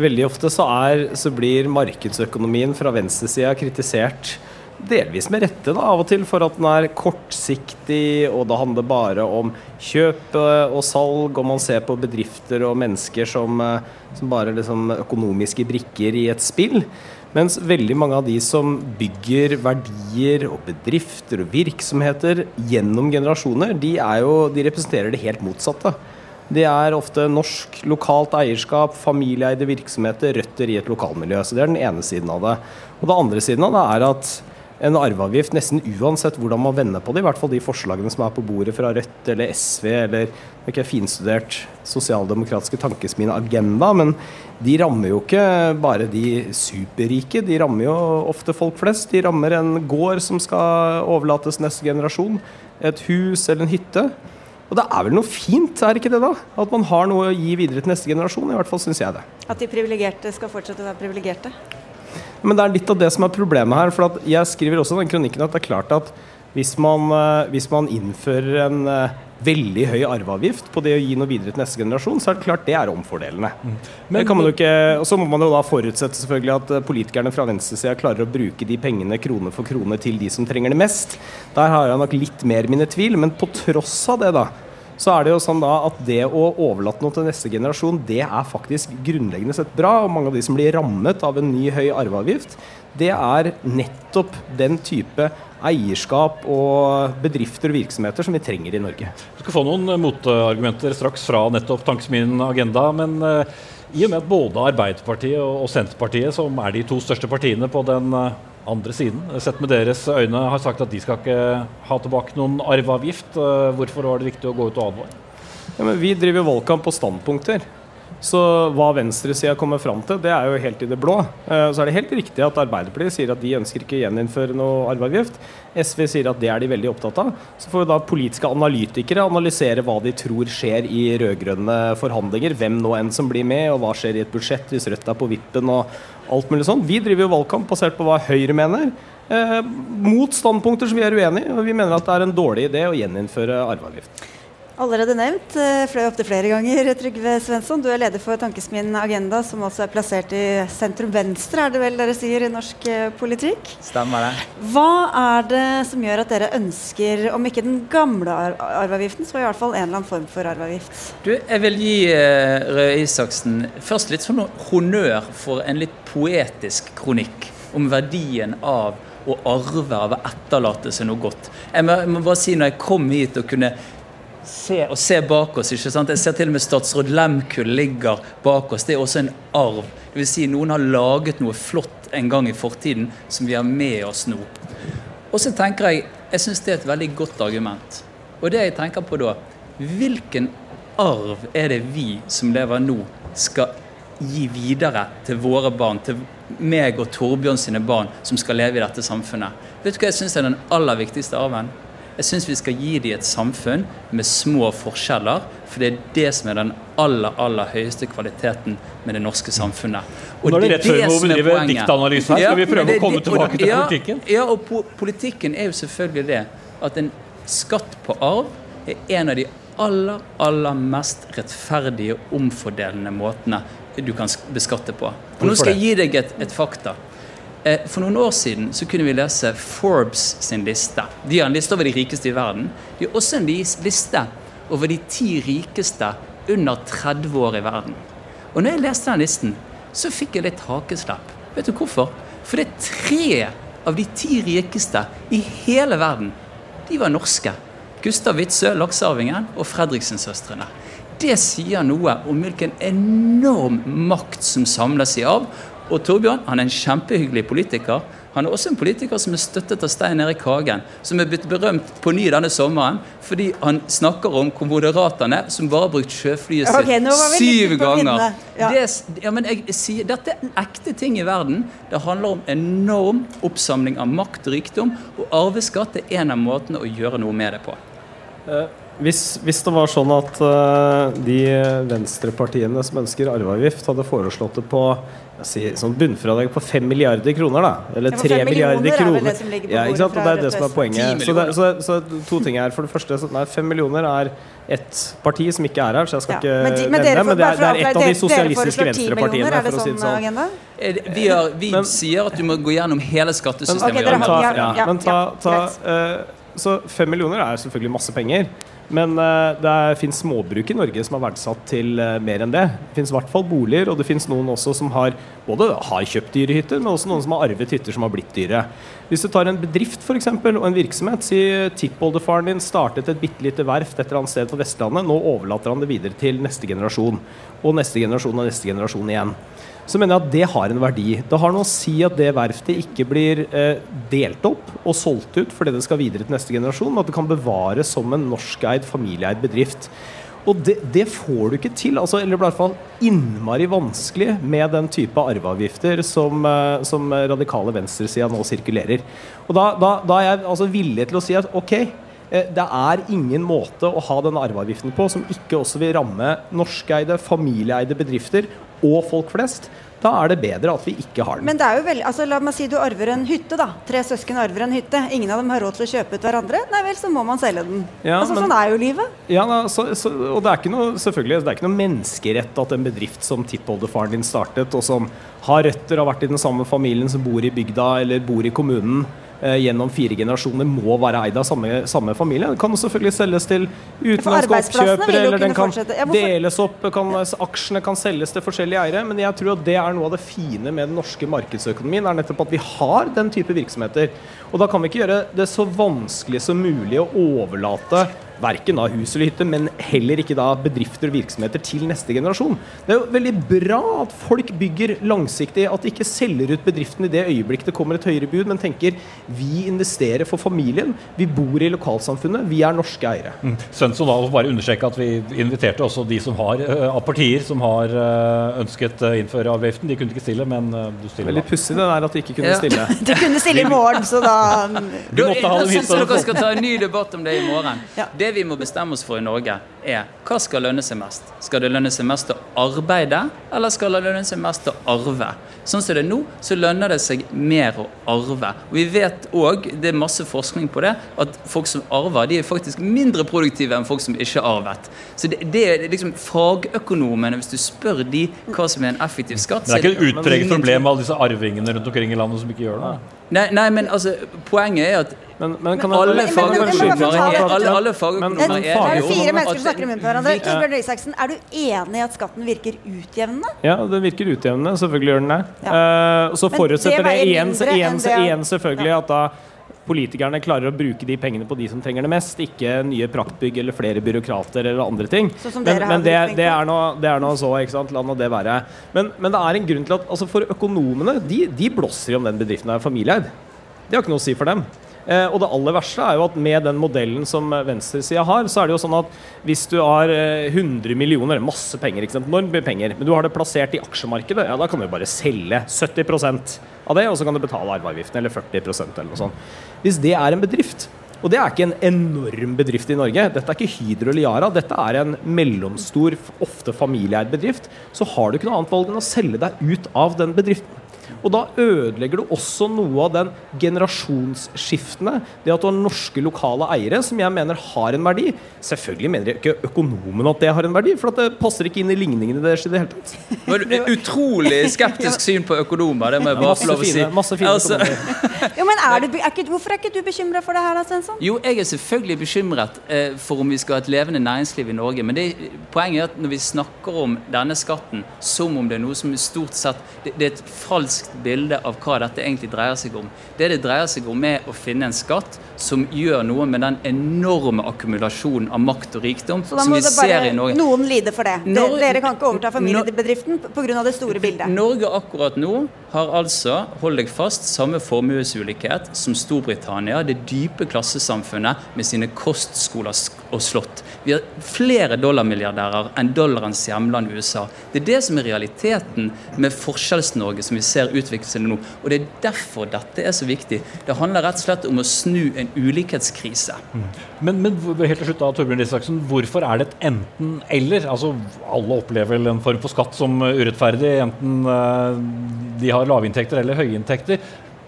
veldig ofte så, er, så blir markedsøkonomien fra venstresida kritisert delvis med rette da, av og til for at den er kortsiktig, og det handler bare om kjøp og salg, og man ser på bedrifter og mennesker som, eh, som bare liksom økonomiske brikker i et spill. Mens veldig mange av de som bygger verdier og bedrifter og virksomheter gjennom generasjoner, de, jo, de representerer det helt motsatte. Det er ofte norsk, lokalt eierskap, familieeide virksomheter, røtter i et lokalmiljø. Så Det er den ene siden av det. Og det andre siden av det er at en arveavgift nesten uansett hvordan man vender på det, i hvert fall de forslagene som er på bordet fra Rødt eller SV eller ikke finstudert sosialdemokratiske tankesmien Agenda, men de rammer jo ikke bare de superrike, de rammer jo ofte folk flest. De rammer en gård som skal overlates neste generasjon, et hus eller en hytte. Og det er vel noe fint, er ikke det da? At man har noe å gi videre til neste generasjon. I hvert fall syns jeg det. At de privilegerte skal fortsette å være privilegerte? Men det er litt av det som er problemet her. For jeg skriver også i den kronikken at det er klart at hvis man, eh, hvis man innfører en eh, veldig høy arveavgift på det å gi noe videre til neste generasjon, så er det klart det er omfordelende. Mm. Og Så må man jo da forutsette selvfølgelig at eh, politikerne fra venstresida klarer å bruke de pengene krone for krone til de som trenger det mest. Der har jeg nok litt mer mine tvil, men på tross av det, da, så er det jo sånn da at det å overlate noe til neste generasjon, det er faktisk grunnleggende sett bra. Og mange av de som blir rammet av en ny høy arveavgift, det er nettopp den type eierskap og bedrifter og virksomheter som vi trenger i Norge. Du skal få noen motargumenter straks fra nettopp Tankesmien Agenda. men uh, i og med at både Arbeiderpartiet og Senterpartiet, som er de to største partiene på den uh, andre siden, sett med deres øyne, har sagt at de skal ikke ha tilbake noen arveavgift. Eh, hvorfor var det viktig å gå ut og advare? Ja, vi driver valgkamp på standpunkter. Så hva venstresida kommer fram til, det er jo helt i det blå. Eh, så er det helt riktig at Arbeiderpartiet sier at de ønsker ikke å gjeninnføre noe arveavgift. SV sier at det er de veldig opptatt av. Så får da politiske analytikere analysere hva de tror skjer i rød-grønne forhandlinger. Hvem nå enn som blir med, og hva skjer i et budsjett hvis Rødt er på vippen og alt mulig sånn. Vi driver jo valgkamp basert på hva Høyre mener. Eh, mot standpunkter som vi er uenig i, og vi mener at det er en dårlig idé å gjeninnføre arveavgift. Allerede nevnt, eh, opptil flere ganger. Trygve Svensson, du er leder for Tankesmien Agenda, som også er plassert i sentrum venstre, er det vel dere sier i norsk eh, politikk? Stemmer det. Hva er det som gjør at dere ønsker, om ikke den gamle arveavgiften, så i hvert fall en eller annen form for arveavgift? Du, jeg vil gi uh, Røe Isaksen først litt sånn honnør for en litt poetisk kronikk om verdien av å arve, av å etterlate seg noe godt. Jeg må, jeg må bare si når jeg kom hit og kunne se, og se bak oss. ikke sant? Jeg ser til og med statsråd Lemkull ligger bak oss. Det er også en arv. Det vil si noen har laget noe flott en gang i fortiden som vi har med oss nå. Og så tenker jeg jeg syns det er et veldig godt argument. Og det jeg tenker på da Hvilken arv er det vi som lever nå, skal gi videre til våre barn, til meg og Torbjørn sine barn som skal leve i dette samfunnet? Vet du hva jeg syns er den aller viktigste arven? Jeg syns vi skal gi dem et samfunn med små forskjeller, for det er det som er den aller aller høyeste kvaliteten med det norske samfunnet. Og Nå er det rett før vi må bedrive diktanalyse her. Skal vi prøve det, å komme tilbake til ja, politikken? Ja, og po politikken er jo selvfølgelig det at en skatt på arv er en av de aller, aller mest rettferdige, omfordelende måtene du kan beskatte på. Og nå skal jeg gi deg et, et fakta. Eh, for noen år siden så kunne vi lese Forbes sin liste. De har en liste over de rikeste i verden. De har også en liste over de ti rikeste under 30 år i verden. Og når jeg leste den listen, så fikk jeg litt hakeslepp. Vet du hvorfor? For det er tre av de ti rikeste i hele verden. De var norske. Gustav Witzøe, laksearvingen, og Fredriksen-søstrene. Det sier noe om hvilken enorm makt som samles i arv, og Torbjørn han er en kjempehyggelig politiker. Han er også en politiker som er støttet av Stein Erik Hagen, som er blitt berømt på ny denne sommeren fordi han snakker om hvor moderat han er, som bare har brukt sjøflyet sitt okay, syv ganger. Ja. Det, ja, men jeg sier, dette er ekte ting i verden. Det handler om enorm oppsamling av makt og rikdom, og arveskatt er en av måtene å gjøre noe med det på. Eh, hvis, hvis det var sånn at eh, de venstrepartiene som ønsker arveavgift, hadde foreslått det på sier, sånn bunnfradrag på 5 milliarder kroner, da. Eller 3 milliarder er kroner. det som Ja, ikke sant? Og det er det som er poenget. Så, det, så, så to ting her. For det første, så, nei, 5 millioner er et parti som ikke er her, så jeg skal Ja. ikke Men de- men nevne det. Men det er, det er et av de sosialistiske venstrepartiene, for å si det sånn sånn. agenda? Eh, Vi, har, vi sier at du må gå gjennom hele skattesystemet. Okay, Men har- ta, ja, ja, ja, men ta, ja, ta, eh, så 5 millioner er selvfølgelig masse penger. Men eh, det fins småbruk i Norge som er verdsatt til eh, mer enn det. Det fins i hvert fall boliger, og det fins noen også som har både har kjøpt dyre hytter, men også noen som har arvet hytter som har blitt dyre. Hvis du tar en bedrift for eksempel, og en virksomhet, si tippoldefaren din startet et bitte lite verft et eller annet sted på Vestlandet, nå overlater han det videre til neste generasjon. Og neste generasjon og neste generasjon igjen så mener jeg at det har en verdi. Det har noe å si at det verftet ikke blir eh, delt opp og solgt ut fordi det skal videre til neste generasjon, men at det kan bevares som en norskeid, familieeid bedrift. Og det, det får du ikke til, altså, eller i hvert fall innmari vanskelig med den type arveavgifter som, eh, som radikale venstresida nå sirkulerer. Og da, da, da er jeg altså villig til å si at ok, eh, det er ingen måte å ha denne arveavgiften på som ikke også vil ramme norskeide, familieeide bedrifter og folk flest. Da er det bedre at vi ikke har den. Men det er jo veldig, altså la meg si du arver en hytte, da. Tre søsken arver en hytte. Ingen av dem har råd til å kjøpe ut hverandre. Nei vel, så må man selge den. Ja, altså, men- sånn er jo livet. Ja, da, så, så, og det er ikke noe selvfølgelig, det er ikke noe menneskerett at en bedrift som tippoldefaren din startet, og som har røtter, har vært i den samme familien som bor i bygda eller bor i kommunen gjennom fire generasjoner, må være eid av samme, samme familie. Den kan selvfølgelig selges til utenlandske oppkjøpere, eller den kan. Ja, deles opp, kan, aksjene kan selges til forskjellige eiere. Men jeg tror at det er noe av det fine med den norske markedsøkonomien, er nettopp at vi har den type virksomheter. Og da kan vi ikke gjøre det så vanskelig som mulig å overlate verken av hus eller hytte, men heller ikke da bedrifter og virksomheter til neste generasjon. Det er jo veldig bra at folk bygger langsiktig, at de ikke selger ut bedriften i det øyeblikket det kommer et høyere bud, men tenker vi investerer for familien, vi bor i lokalsamfunnet, vi er norske eiere. Svensson, da, og bare understreke at vi inviterte også de som har eh, av partier som har eh, ønsket å innføre avgiften. De kunne ikke stille, men eh, du stiller. Veldig pussig det der at de ikke kunne Ja. stille. De kunne stille i morgen, så da Du måtte ha Da dem hit. syns dere skal ta en ny debatt om det i morgen. Det vi må bestemme oss for i Norge, er hva skal lønne seg mest? Skal det lønne seg mest å arbeide, eller skal det lønne seg mest å arve? Sånn som det er nå, så lønner det seg mer å arve. Og vi vet òg, det er masse forskning på det, at folk som arver, de er faktisk mindre produktive enn folk som ikke har arvet. Så det, det er liksom fagøkonomene, hvis du spør de hva som er en effektiv skatt det er ikke et utpreget problem med alle disse arvingene rundt omkring i landet som ikke gjør det. Nei, nei, men altså, poenget er at Men, men kan alle fagøkonomer er- alle, alle fagøkonomer er er at som snakker i munnen på hverandre. Torbjørn Røe Isaksen, er du enig i at skatten virker utjevnende? Ja, den virker utjevnende. Selvfølgelig gjør den det. Ja. Uh, så Men forutsetter det det, igjen, igjen, det- igjen selvfølgelig at da politikerne klarer å bruke de pengene på de som trenger det mest, ikke nye praktbygg eller flere byråkrater eller andre ting. Sånn men men det, er det er noe så, ikke sant. La nå det være. Men, men det er en grunn til at altså for økonomene, de, de blåser i om den bedriften er familieeid. Det har ikke noe å si for dem. Eh, og det aller verste er jo at med den modellen som venstresida har, så er det jo sånn at hvis du har eh, 100 millioner, masse penger, ikke sant, enormt mye penger, men du har det plassert i aksjemarkedet, ja da kan du bare selge 70% av det, og så kan du betale arveavgiften, eller 40% eller noe sånt. Hvis det er en bedrift, og det er ikke en enorm bedrift i Norge. Dette er ikke Hydro eller Yara. Dette er en mellomstor, ofte familieeid bedrift. Så har du ikke noe annet valg enn å selge deg ut av den bedriften. Og da ødelegger du også noe av den generasjonsskiftene. Det at du har norske lokale eiere, som jeg mener har en verdi. Selvfølgelig mener ikke økonomen at det har en verdi, for at det passer ikke inn i ligningene deres i det hele tatt. Det var utrolig skeptisk syn på økonomer, det må jeg bare få lov å si. masse fine Altså. Jo, men er du, er ikke, Hvorfor er ikke du bekymra for det her, da, Svensson? jo, jeg er selvfølgelig bekymret eh, for om vi skal ha et levende næringsliv i Norge. Men det, poenget er at når vi snakker om denne skatten som om det er noe som er stort sett det, det er et falskt bilde av hva dette egentlig dreier seg om. Det det dreier seg om, er å finne en skatt som gjør noe med den enorme akkumulasjonen av makt og rikdom som vi ser i Norge. Så da må det bare noen lide for det. Norge, Dere, kan ikke overta familiebedriften pga. det store bildet. Norge akkurat nå har altså, hold deg fast, samme formuesulikhet som Storbritannia, det dype klassesamfunnet med sine kostskoler og slott. Vi har flere dollarmilliardærer enn dollarens hjemland USA. Det er det som er realiteten med Forskjells-Norge som vi ser utvikle seg nå. Og det er derfor dette er så viktig. Det handler rett og slett om å snu en ulikhetskrise. Mm. Men, men helt til slutt da, Torbjørn Risaksen, hvorfor er det et enten-eller? Altså, Alle opplever vel en form for skatt som urettferdig, enten uh, de har lavinntekter eller høyinntekter.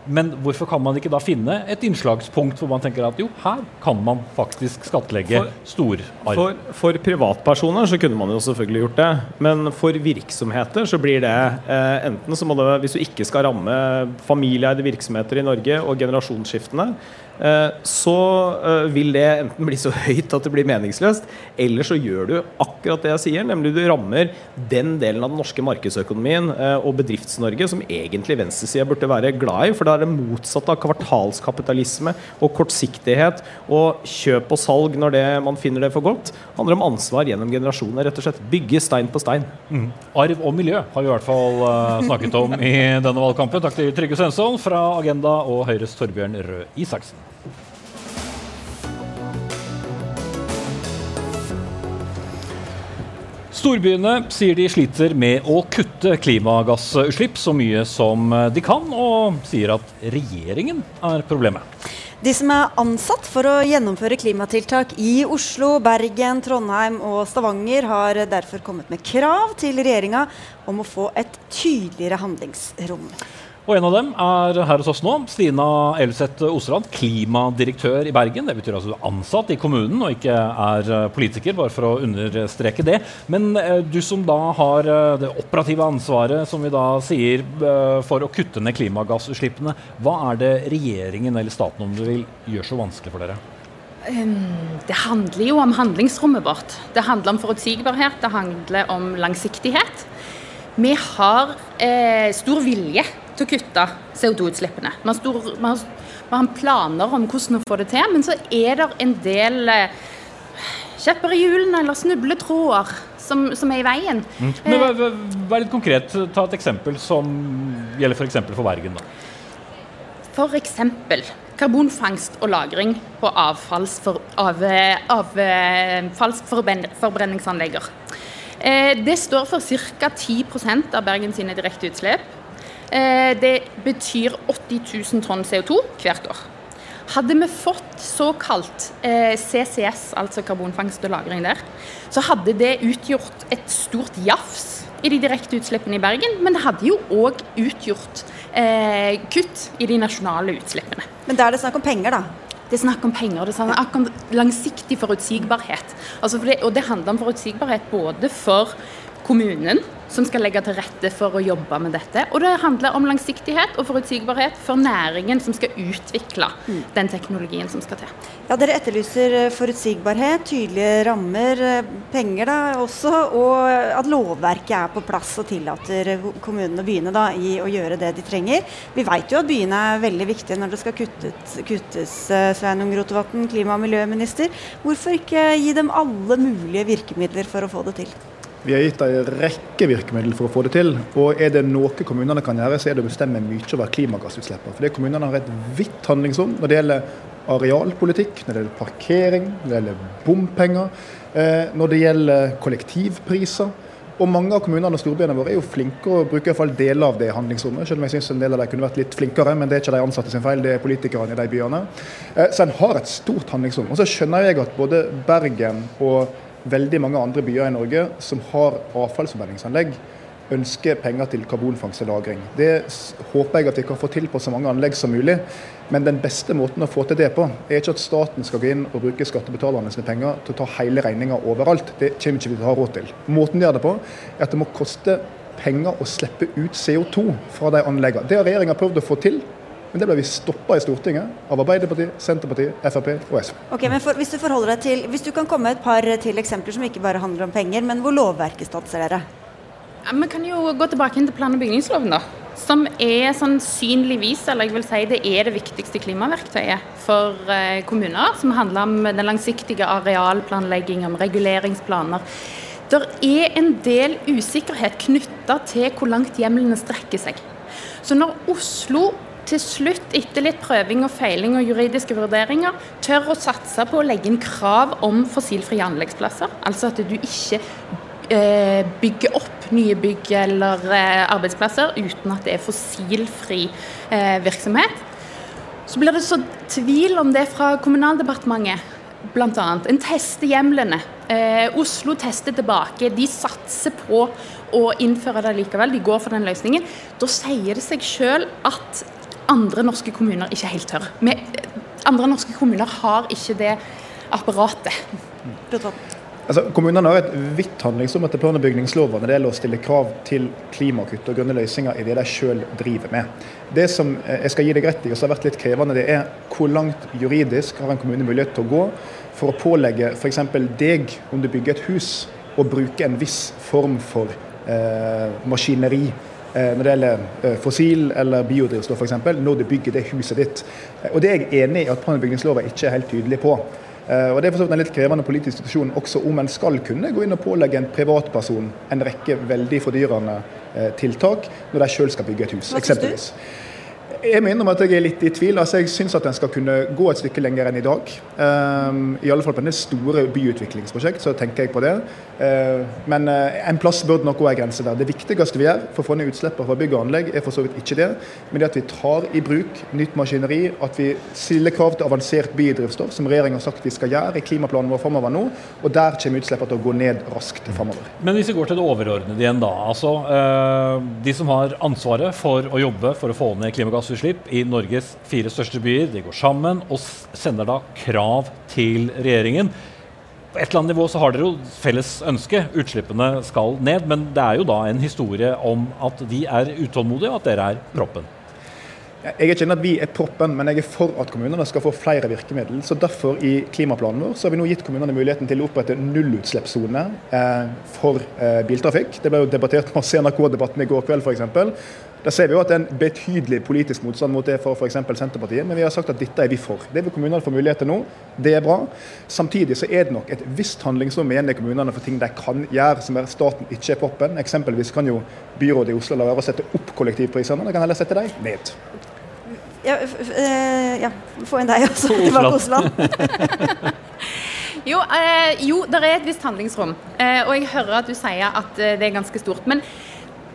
Men hvorfor kan man ikke da finne et innslagspunkt hvor man tenker at jo, her kan man faktisk skattlegge storarv? For, for, privatpersoner så kunne man jo selvfølgelig gjort det. Men for virksomheter så blir det eh, enten så må det, hvis du ikke skal ramme familieeide virksomheter i Norge og generasjonsskiftene, så eh, vil det enten bli så høyt at det blir meningsløst, eller så gjør du akkurat det jeg sier, nemlig du rammer den delen av den norske markedsøkonomien eh, og Bedrifts-Norge som egentlig venstresida burde være glad i, for da er det motsatt av kvartalskapitalisme og kortsiktighet og kjøp og salg når det, man finner det for godt. Det handler om ansvar gjennom generasjoner, rett og slett. Bygge stein på stein. Mm. Arv og miljø har vi i hvert fall snakket om i denne valgkampen. Takk til Trygve Svensson fra Agenda og Høyres Torbjørn Røe Isaksen. Storbyene sier de sliter med å kutte klimagassutslipp så mye som de kan, og sier at regjeringen er problemet. De som er ansatt for å gjennomføre klimatiltak i Oslo, Bergen, Trondheim og Stavanger, har derfor kommet med krav til regjeringa om å få et tydeligere handlingsrom. Og en av dem er her hos oss nå. Stina Elseth Osterland, klimadirektør i Bergen. Det betyr altså du er ansatt i kommunen og ikke er eh, politiker, bare for å understreke det. Men eh, du som da har eh, det operative ansvaret, som vi da sier, for å kutte ned klimagassutslippene. Hva er det regjeringen eller staten om du vil gjør så vanskelig for dere? Det handler jo om handlingsrommet vårt. Det handler om forutsigbarhet, det handler om langsiktighet. Vi har eh, stor vilje til å kutte CO2-utslippene. Vi, vi har planer om hvordan å får det til, men så er det en del eh, kjepper i hjulene eller snubletråder som, som, er i veien. Mm. Men vær, vær, litt konkret. Ta et eksempel som gjelder f.eks. For, for Bergen. da. F.eks. karbonfangst og -lagring på avfallsfor, av, avfallsforbrenningsanlegger. Eh, det står for ca. 10% av Bergens direkte utslipp. Eh, det betyr 80 000 tonn CO2 hvert år. Hadde vi fått såkalt eh, CCS, altså karbonfangst og -lagring der, så hadde det utgjort et stort jafs i de direkte utslippene i Bergen, men det hadde jo òg utgjort eh, kutt i de nasjonale utslippene. Men da er det snakk om penger, da? Det er snakk om penger. Det er snakk om langsiktig forutsigbarhet. Altså for det, og det handler om forutsigbarhet både for kommunen, som skal legge til rette for å jobbe med dette. Og det handler om langsiktighet og forutsigbarhet for næringen som skal utvikle mm. den teknologien som skal til. Ja, Dere etterlyser eh, forutsigbarhet, tydelige rammer, eh, penger da også, og at lovverket er på plass og tillater kommunene og byene da, i å gjøre det de trenger. Vi vet jo at byene er veldig viktige når det skal kuttes, kuttes eh, Sveinung Rotevatn, klima- og miljøminister. Hvorfor ikke gi dem alle mulige virkemidler for å få det til? Vi har gitt en rekke virkemidler for å få det til. Og er det noe kommunene kan gjøre, så er det å bestemme mye over klimagassutslippene. Fordi kommunene har et vidt handlingsrom når det gjelder arealpolitikk, når det gjelder parkering, når det gjelder bompenger, eh, når det gjelder kollektivpriser. Og mange av kommunene og storbyene våre er jo flinke å bruke i hvert fall deler av det handlingsrommet. Selv om jeg syns en del av dem kunne vært litt flinkere, men det er ikke de ansatte sin feil, det er politikerne i de byene. Eh, så en har et stort handlingsrom. Og så skjønner jeg at både Bergen og veldig mange andre byer i Norge som har avfallsforbrenningsanlegg, ønsker penger til karbonfangst og -lagring. Det håper jeg at vi kan få til på så mange anlegg som mulig. Men den beste måten å få til det på, er ikke at staten skal gå inn og bruke skattebetalerne penger til å ta hele regninga overalt. Det kommer ikke vi til å ha råd til. Måten de gjør det på, er at det må koste penger å slippe ut CO2 fra de anleggene. Det har regjeringa prøvd å få til. Men det ble vi stoppa i Stortinget av Arbeiderpartiet, Senterpartiet, Frp og SV. Ok, men for, hvis, du forholder deg til, hvis du kan komme med et par til eksempler som ikke bare handler om penger, men hvor lovverket stanser dere? Ja, vi kan jo gå tilbake til plan- og bygningsloven, da. Som er sannsynligvis, eller jeg vil si det er det viktigste klimaverktøyet for eh, kommuner. Som handler om den langsiktige arealplanlegging, om reguleringsplaner. Det er en del usikkerhet knytta til hvor langt hjemlene strekker seg. Så når Oslo til slutt, etter litt prøving og feiling og juridiske vurderinger, tør å satse på å legge inn krav om fossilfrie anleggsplasser, altså at du ikke eh, bygger opp nye bygg eller eh, arbeidsplasser uten at det er fossilfri eh, virksomhet. Så blir det så tvil om det fra Kommunaldepartementet, bl.a. En tester hjemlene. Eh, Oslo tester tilbake. De satser på å innføre det likevel. De går for den løsningen. Da sier det seg selv at andre norske kommuner ikke helt tør. Vi, andre norske kommuner har ikke det apparatet. Altså, kommunene har et vidt handlingsrom etter plan- og bygningsloven når det gjelder å stille krav til klimakutt og grønne løsninger i det de selv driver med. Det som eh, jeg skal gi deg rett i, og som har vært litt krevende, det er hvor langt juridisk har en kommune mulighet til å gå for å pålegge f.eks. deg, om du bygger et hus, å bruke en viss form for eh, maskineri når det gjelder eh, fossil eller biodrivstoff f.eks., når du bygger det huset ditt. Og Det er jeg enig i at plan- og bygningsloven ikke er helt tydelig på. Eh, og Det er en litt krevende politisk diskusjon også om en skal kunne gå inn og pålegge en privatperson en rekke veldig fordyrende eh, tiltak når de selv skal bygge et hus, eksempelvis. Jeg må innrømme at jeg er litt i tvil. altså Jeg syns at en skal kunne gå et stykke lenger enn i dag. Um, I alle fall på en store byutviklingsprosjekt, så tenker jeg på det. Uh, men uh, en plass burde nok en grense der. Det viktigste vi gjør for å få ned utslippene fra bygg og anlegg, er for så vidt ikke det, men det at vi tar i bruk nytt maskineri, at vi stiller krav til avansert biodrivstoff, som regjeringen har sagt vi skal gjøre i klimaplanen vår framover nå. Og der kommer utslippene til å gå ned raskt framover. Men hvis vi går til det overordnede igjen, da. Altså, uh, de som har ansvaret for å jobbe for å få ned klimagass klimagassutslipp i Norges fire største byer. De går sammen og sender da krav til regjeringen. På et eller annet nivå så har dere jo felles ønske. Utslippene skal ned. Men det er jo da en historie om at de er utålmodige, og at dere er proppen. Jeg er ikke enig at vi er proppen, men jeg er for at kommunene skal få flere virkemidler. Så Derfor i klimaplanen vår så har vi nå gitt kommunene muligheten til å opprette nullutslippssone eh, for eh, biltrafikk. Det ble jo debattert masse i NRK-debatten i går kveld f.eks. Da ser vi jo at det er en betydelig politisk motstand mot det for f.eks. Senterpartiet, men vi har sagt at dette er vi for. Det vil kommunene få mulighet til nå. Det er bra. Samtidig så er det nok et visst handlingsrom igjen i kommunene for ting de kan gjøre som er staten ikke er proppen. Eksempelvis kan jo byrådet i Oslo la være å sette opp kollektivprisene, de kan heller sette dem ned. Ja, eh, ja, få inn deg også tilbake Osland. Oslo. jo, eh, jo, det er et visst handlingsrom. Eh, og jeg hører at du sier at eh, det er ganske stort. Men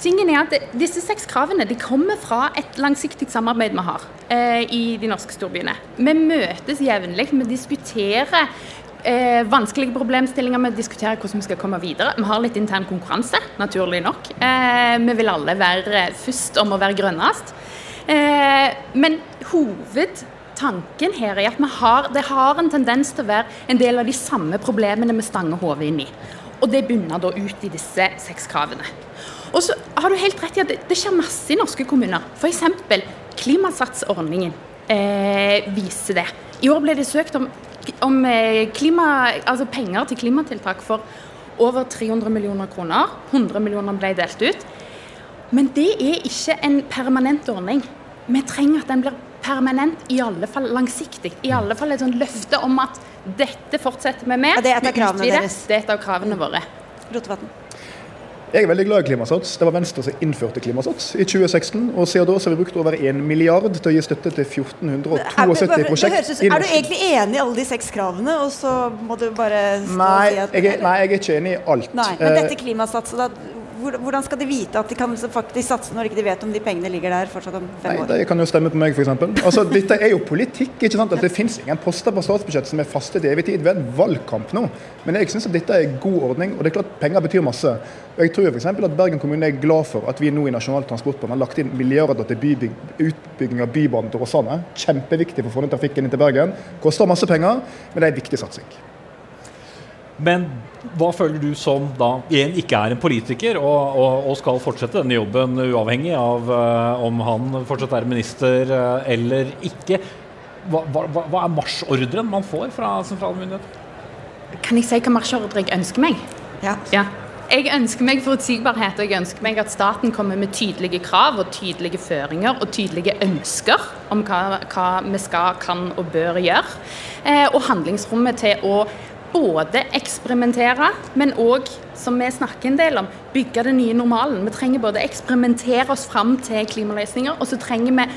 tingen er at disse seks kravene de kommer fra et langsiktig samarbeid vi har eh, i de norske storbyene. Vi møtes jevnlig, vi diskuterer eh, vanskelige problemstillinger, vi diskuterer hvordan vi skal komme videre. Vi har litt intern konkurranse, naturlig nok. Eh, vi vil alle være først om å være grønnest. Eh, men hovedtanken her er at har, det har en tendens til å være en del av de samme problemene vi stanger hodet inn i. Og det bunner da ut i disse seks kravene. Og så har du helt rett i at det, det skjer masse i norske kommuner. F.eks. Klimasatsordningen eh, viser det. I år ble det søkt om, om eh, klima, altså penger til klimatiltak for over 300 millioner kroner. 100 millioner ble delt ut. Men det er ikke en permanent ordning. Vi trenger at den blir permanent, i alle fall langsiktig. I alle fall et sånt løfte om at dette fortsetter vi med. Ja, det er et av kravene deres. Det er et av kravene våre. Rotevatn. Jeg er veldig glad i Klimasats. Det var Venstre som innførte Klimasats i 2016. Og siden da så har vi brukt over 1 milliard til å gi støtte til 1472 prosjekt. Er du egentlig enig i alle de seks kravene, og så må du bare stå nei, og si at jeg er, nei, jeg er ikke enig i alt. Nei, men dette klimasatset, da, hvordan skal de vite at de kan faktisk satse når ikke de vet om de pengene ligger der fortsatt om fem Nei, år? De kan jo stemme på meg, f.eks. Altså, dette er jo politikk. ikke sant? At Det finnes ingen poster på statsbudsjettet som er faste til evig tid. Vi er en valgkamp nå. Men jeg syns dette er en god ordning. Og det er klart penger betyr masse. Og jeg tror f.eks. at Bergen kommune er glad for at vi nå i Nasjonal transportplan har lagt inn milliarder til bybygg, utbygging av Bybanen til Åsane. Kjempeviktig for å få ned trafikken inn til Bergen. Koster masse penger, men det er en viktig satsing. Men hva føler du som da igjen ikke er en politiker, og, og, og skal fortsette denne jobben uavhengig av uh, om han fortsatt er minister uh, eller ikke? Hva, hva, hva er marsjordren man får fra sentrale myndigheter? Kan jeg si hva marsjordre jeg ønsker meg? Ja. Jeg ønsker meg forutsigbarhet, og jeg ønsker meg at staten kommer med tydelige krav og tydelige føringer og tydelige ønsker om hva, hva vi skal, kan og bør gjøre. Eh, og handlingsrommet til å både eksperimentere, men òg, som vi snakker en del om, bygge den nye normalen. Vi trenger både eksperimentere oss fram til klimaløsninger, og så trenger vi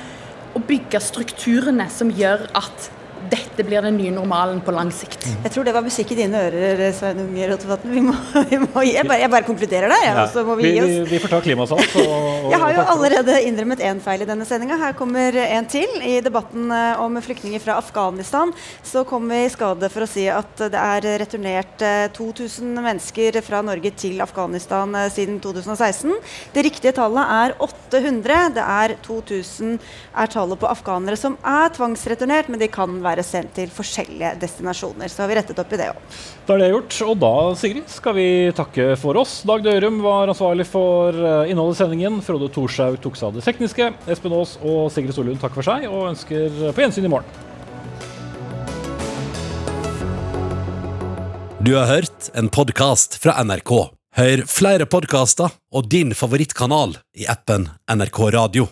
å bygge strukturene som gjør at dette blir den nye normalen på lang sikt. Jeg tror det var musikk i dine ører, Svein Unge Rotevatn. Vi må, vi må, jeg, bare, jeg bare konkluderer der, ja, så må vi vi, gi vi, oss. vi får ta klimasalt. Og, og, Jeg har jo allerede innrømmet én feil i denne sendinga. Her kommer en til. I debatten eh, om flyktninger fra Afghanistan så kom vi i skade for å si at det er returnert eh, 2000 mennesker fra Norge til Afghanistan eh, siden 2016. Det riktige tallet er 800. Det er 2000 er tallet på afghanere som er tvangsreturnert, men de kan være sendt til forskjellige destinasjoner. Så har vi rettet opp i det òg. Da er det gjort. Og da, Sigrid, skal vi takke for oss. Dag Dørum var ansvarlig for eh, innholdet i sendingen. Frode Thorshaug tok seg av det tekniske. Espen Aas og Sigrid Solund takker for seg og ønsker på gjensyn i morgen. Du har hørt en podkast fra NRK. Hør flere podkaster og din favorittkanal i appen NRK Radio.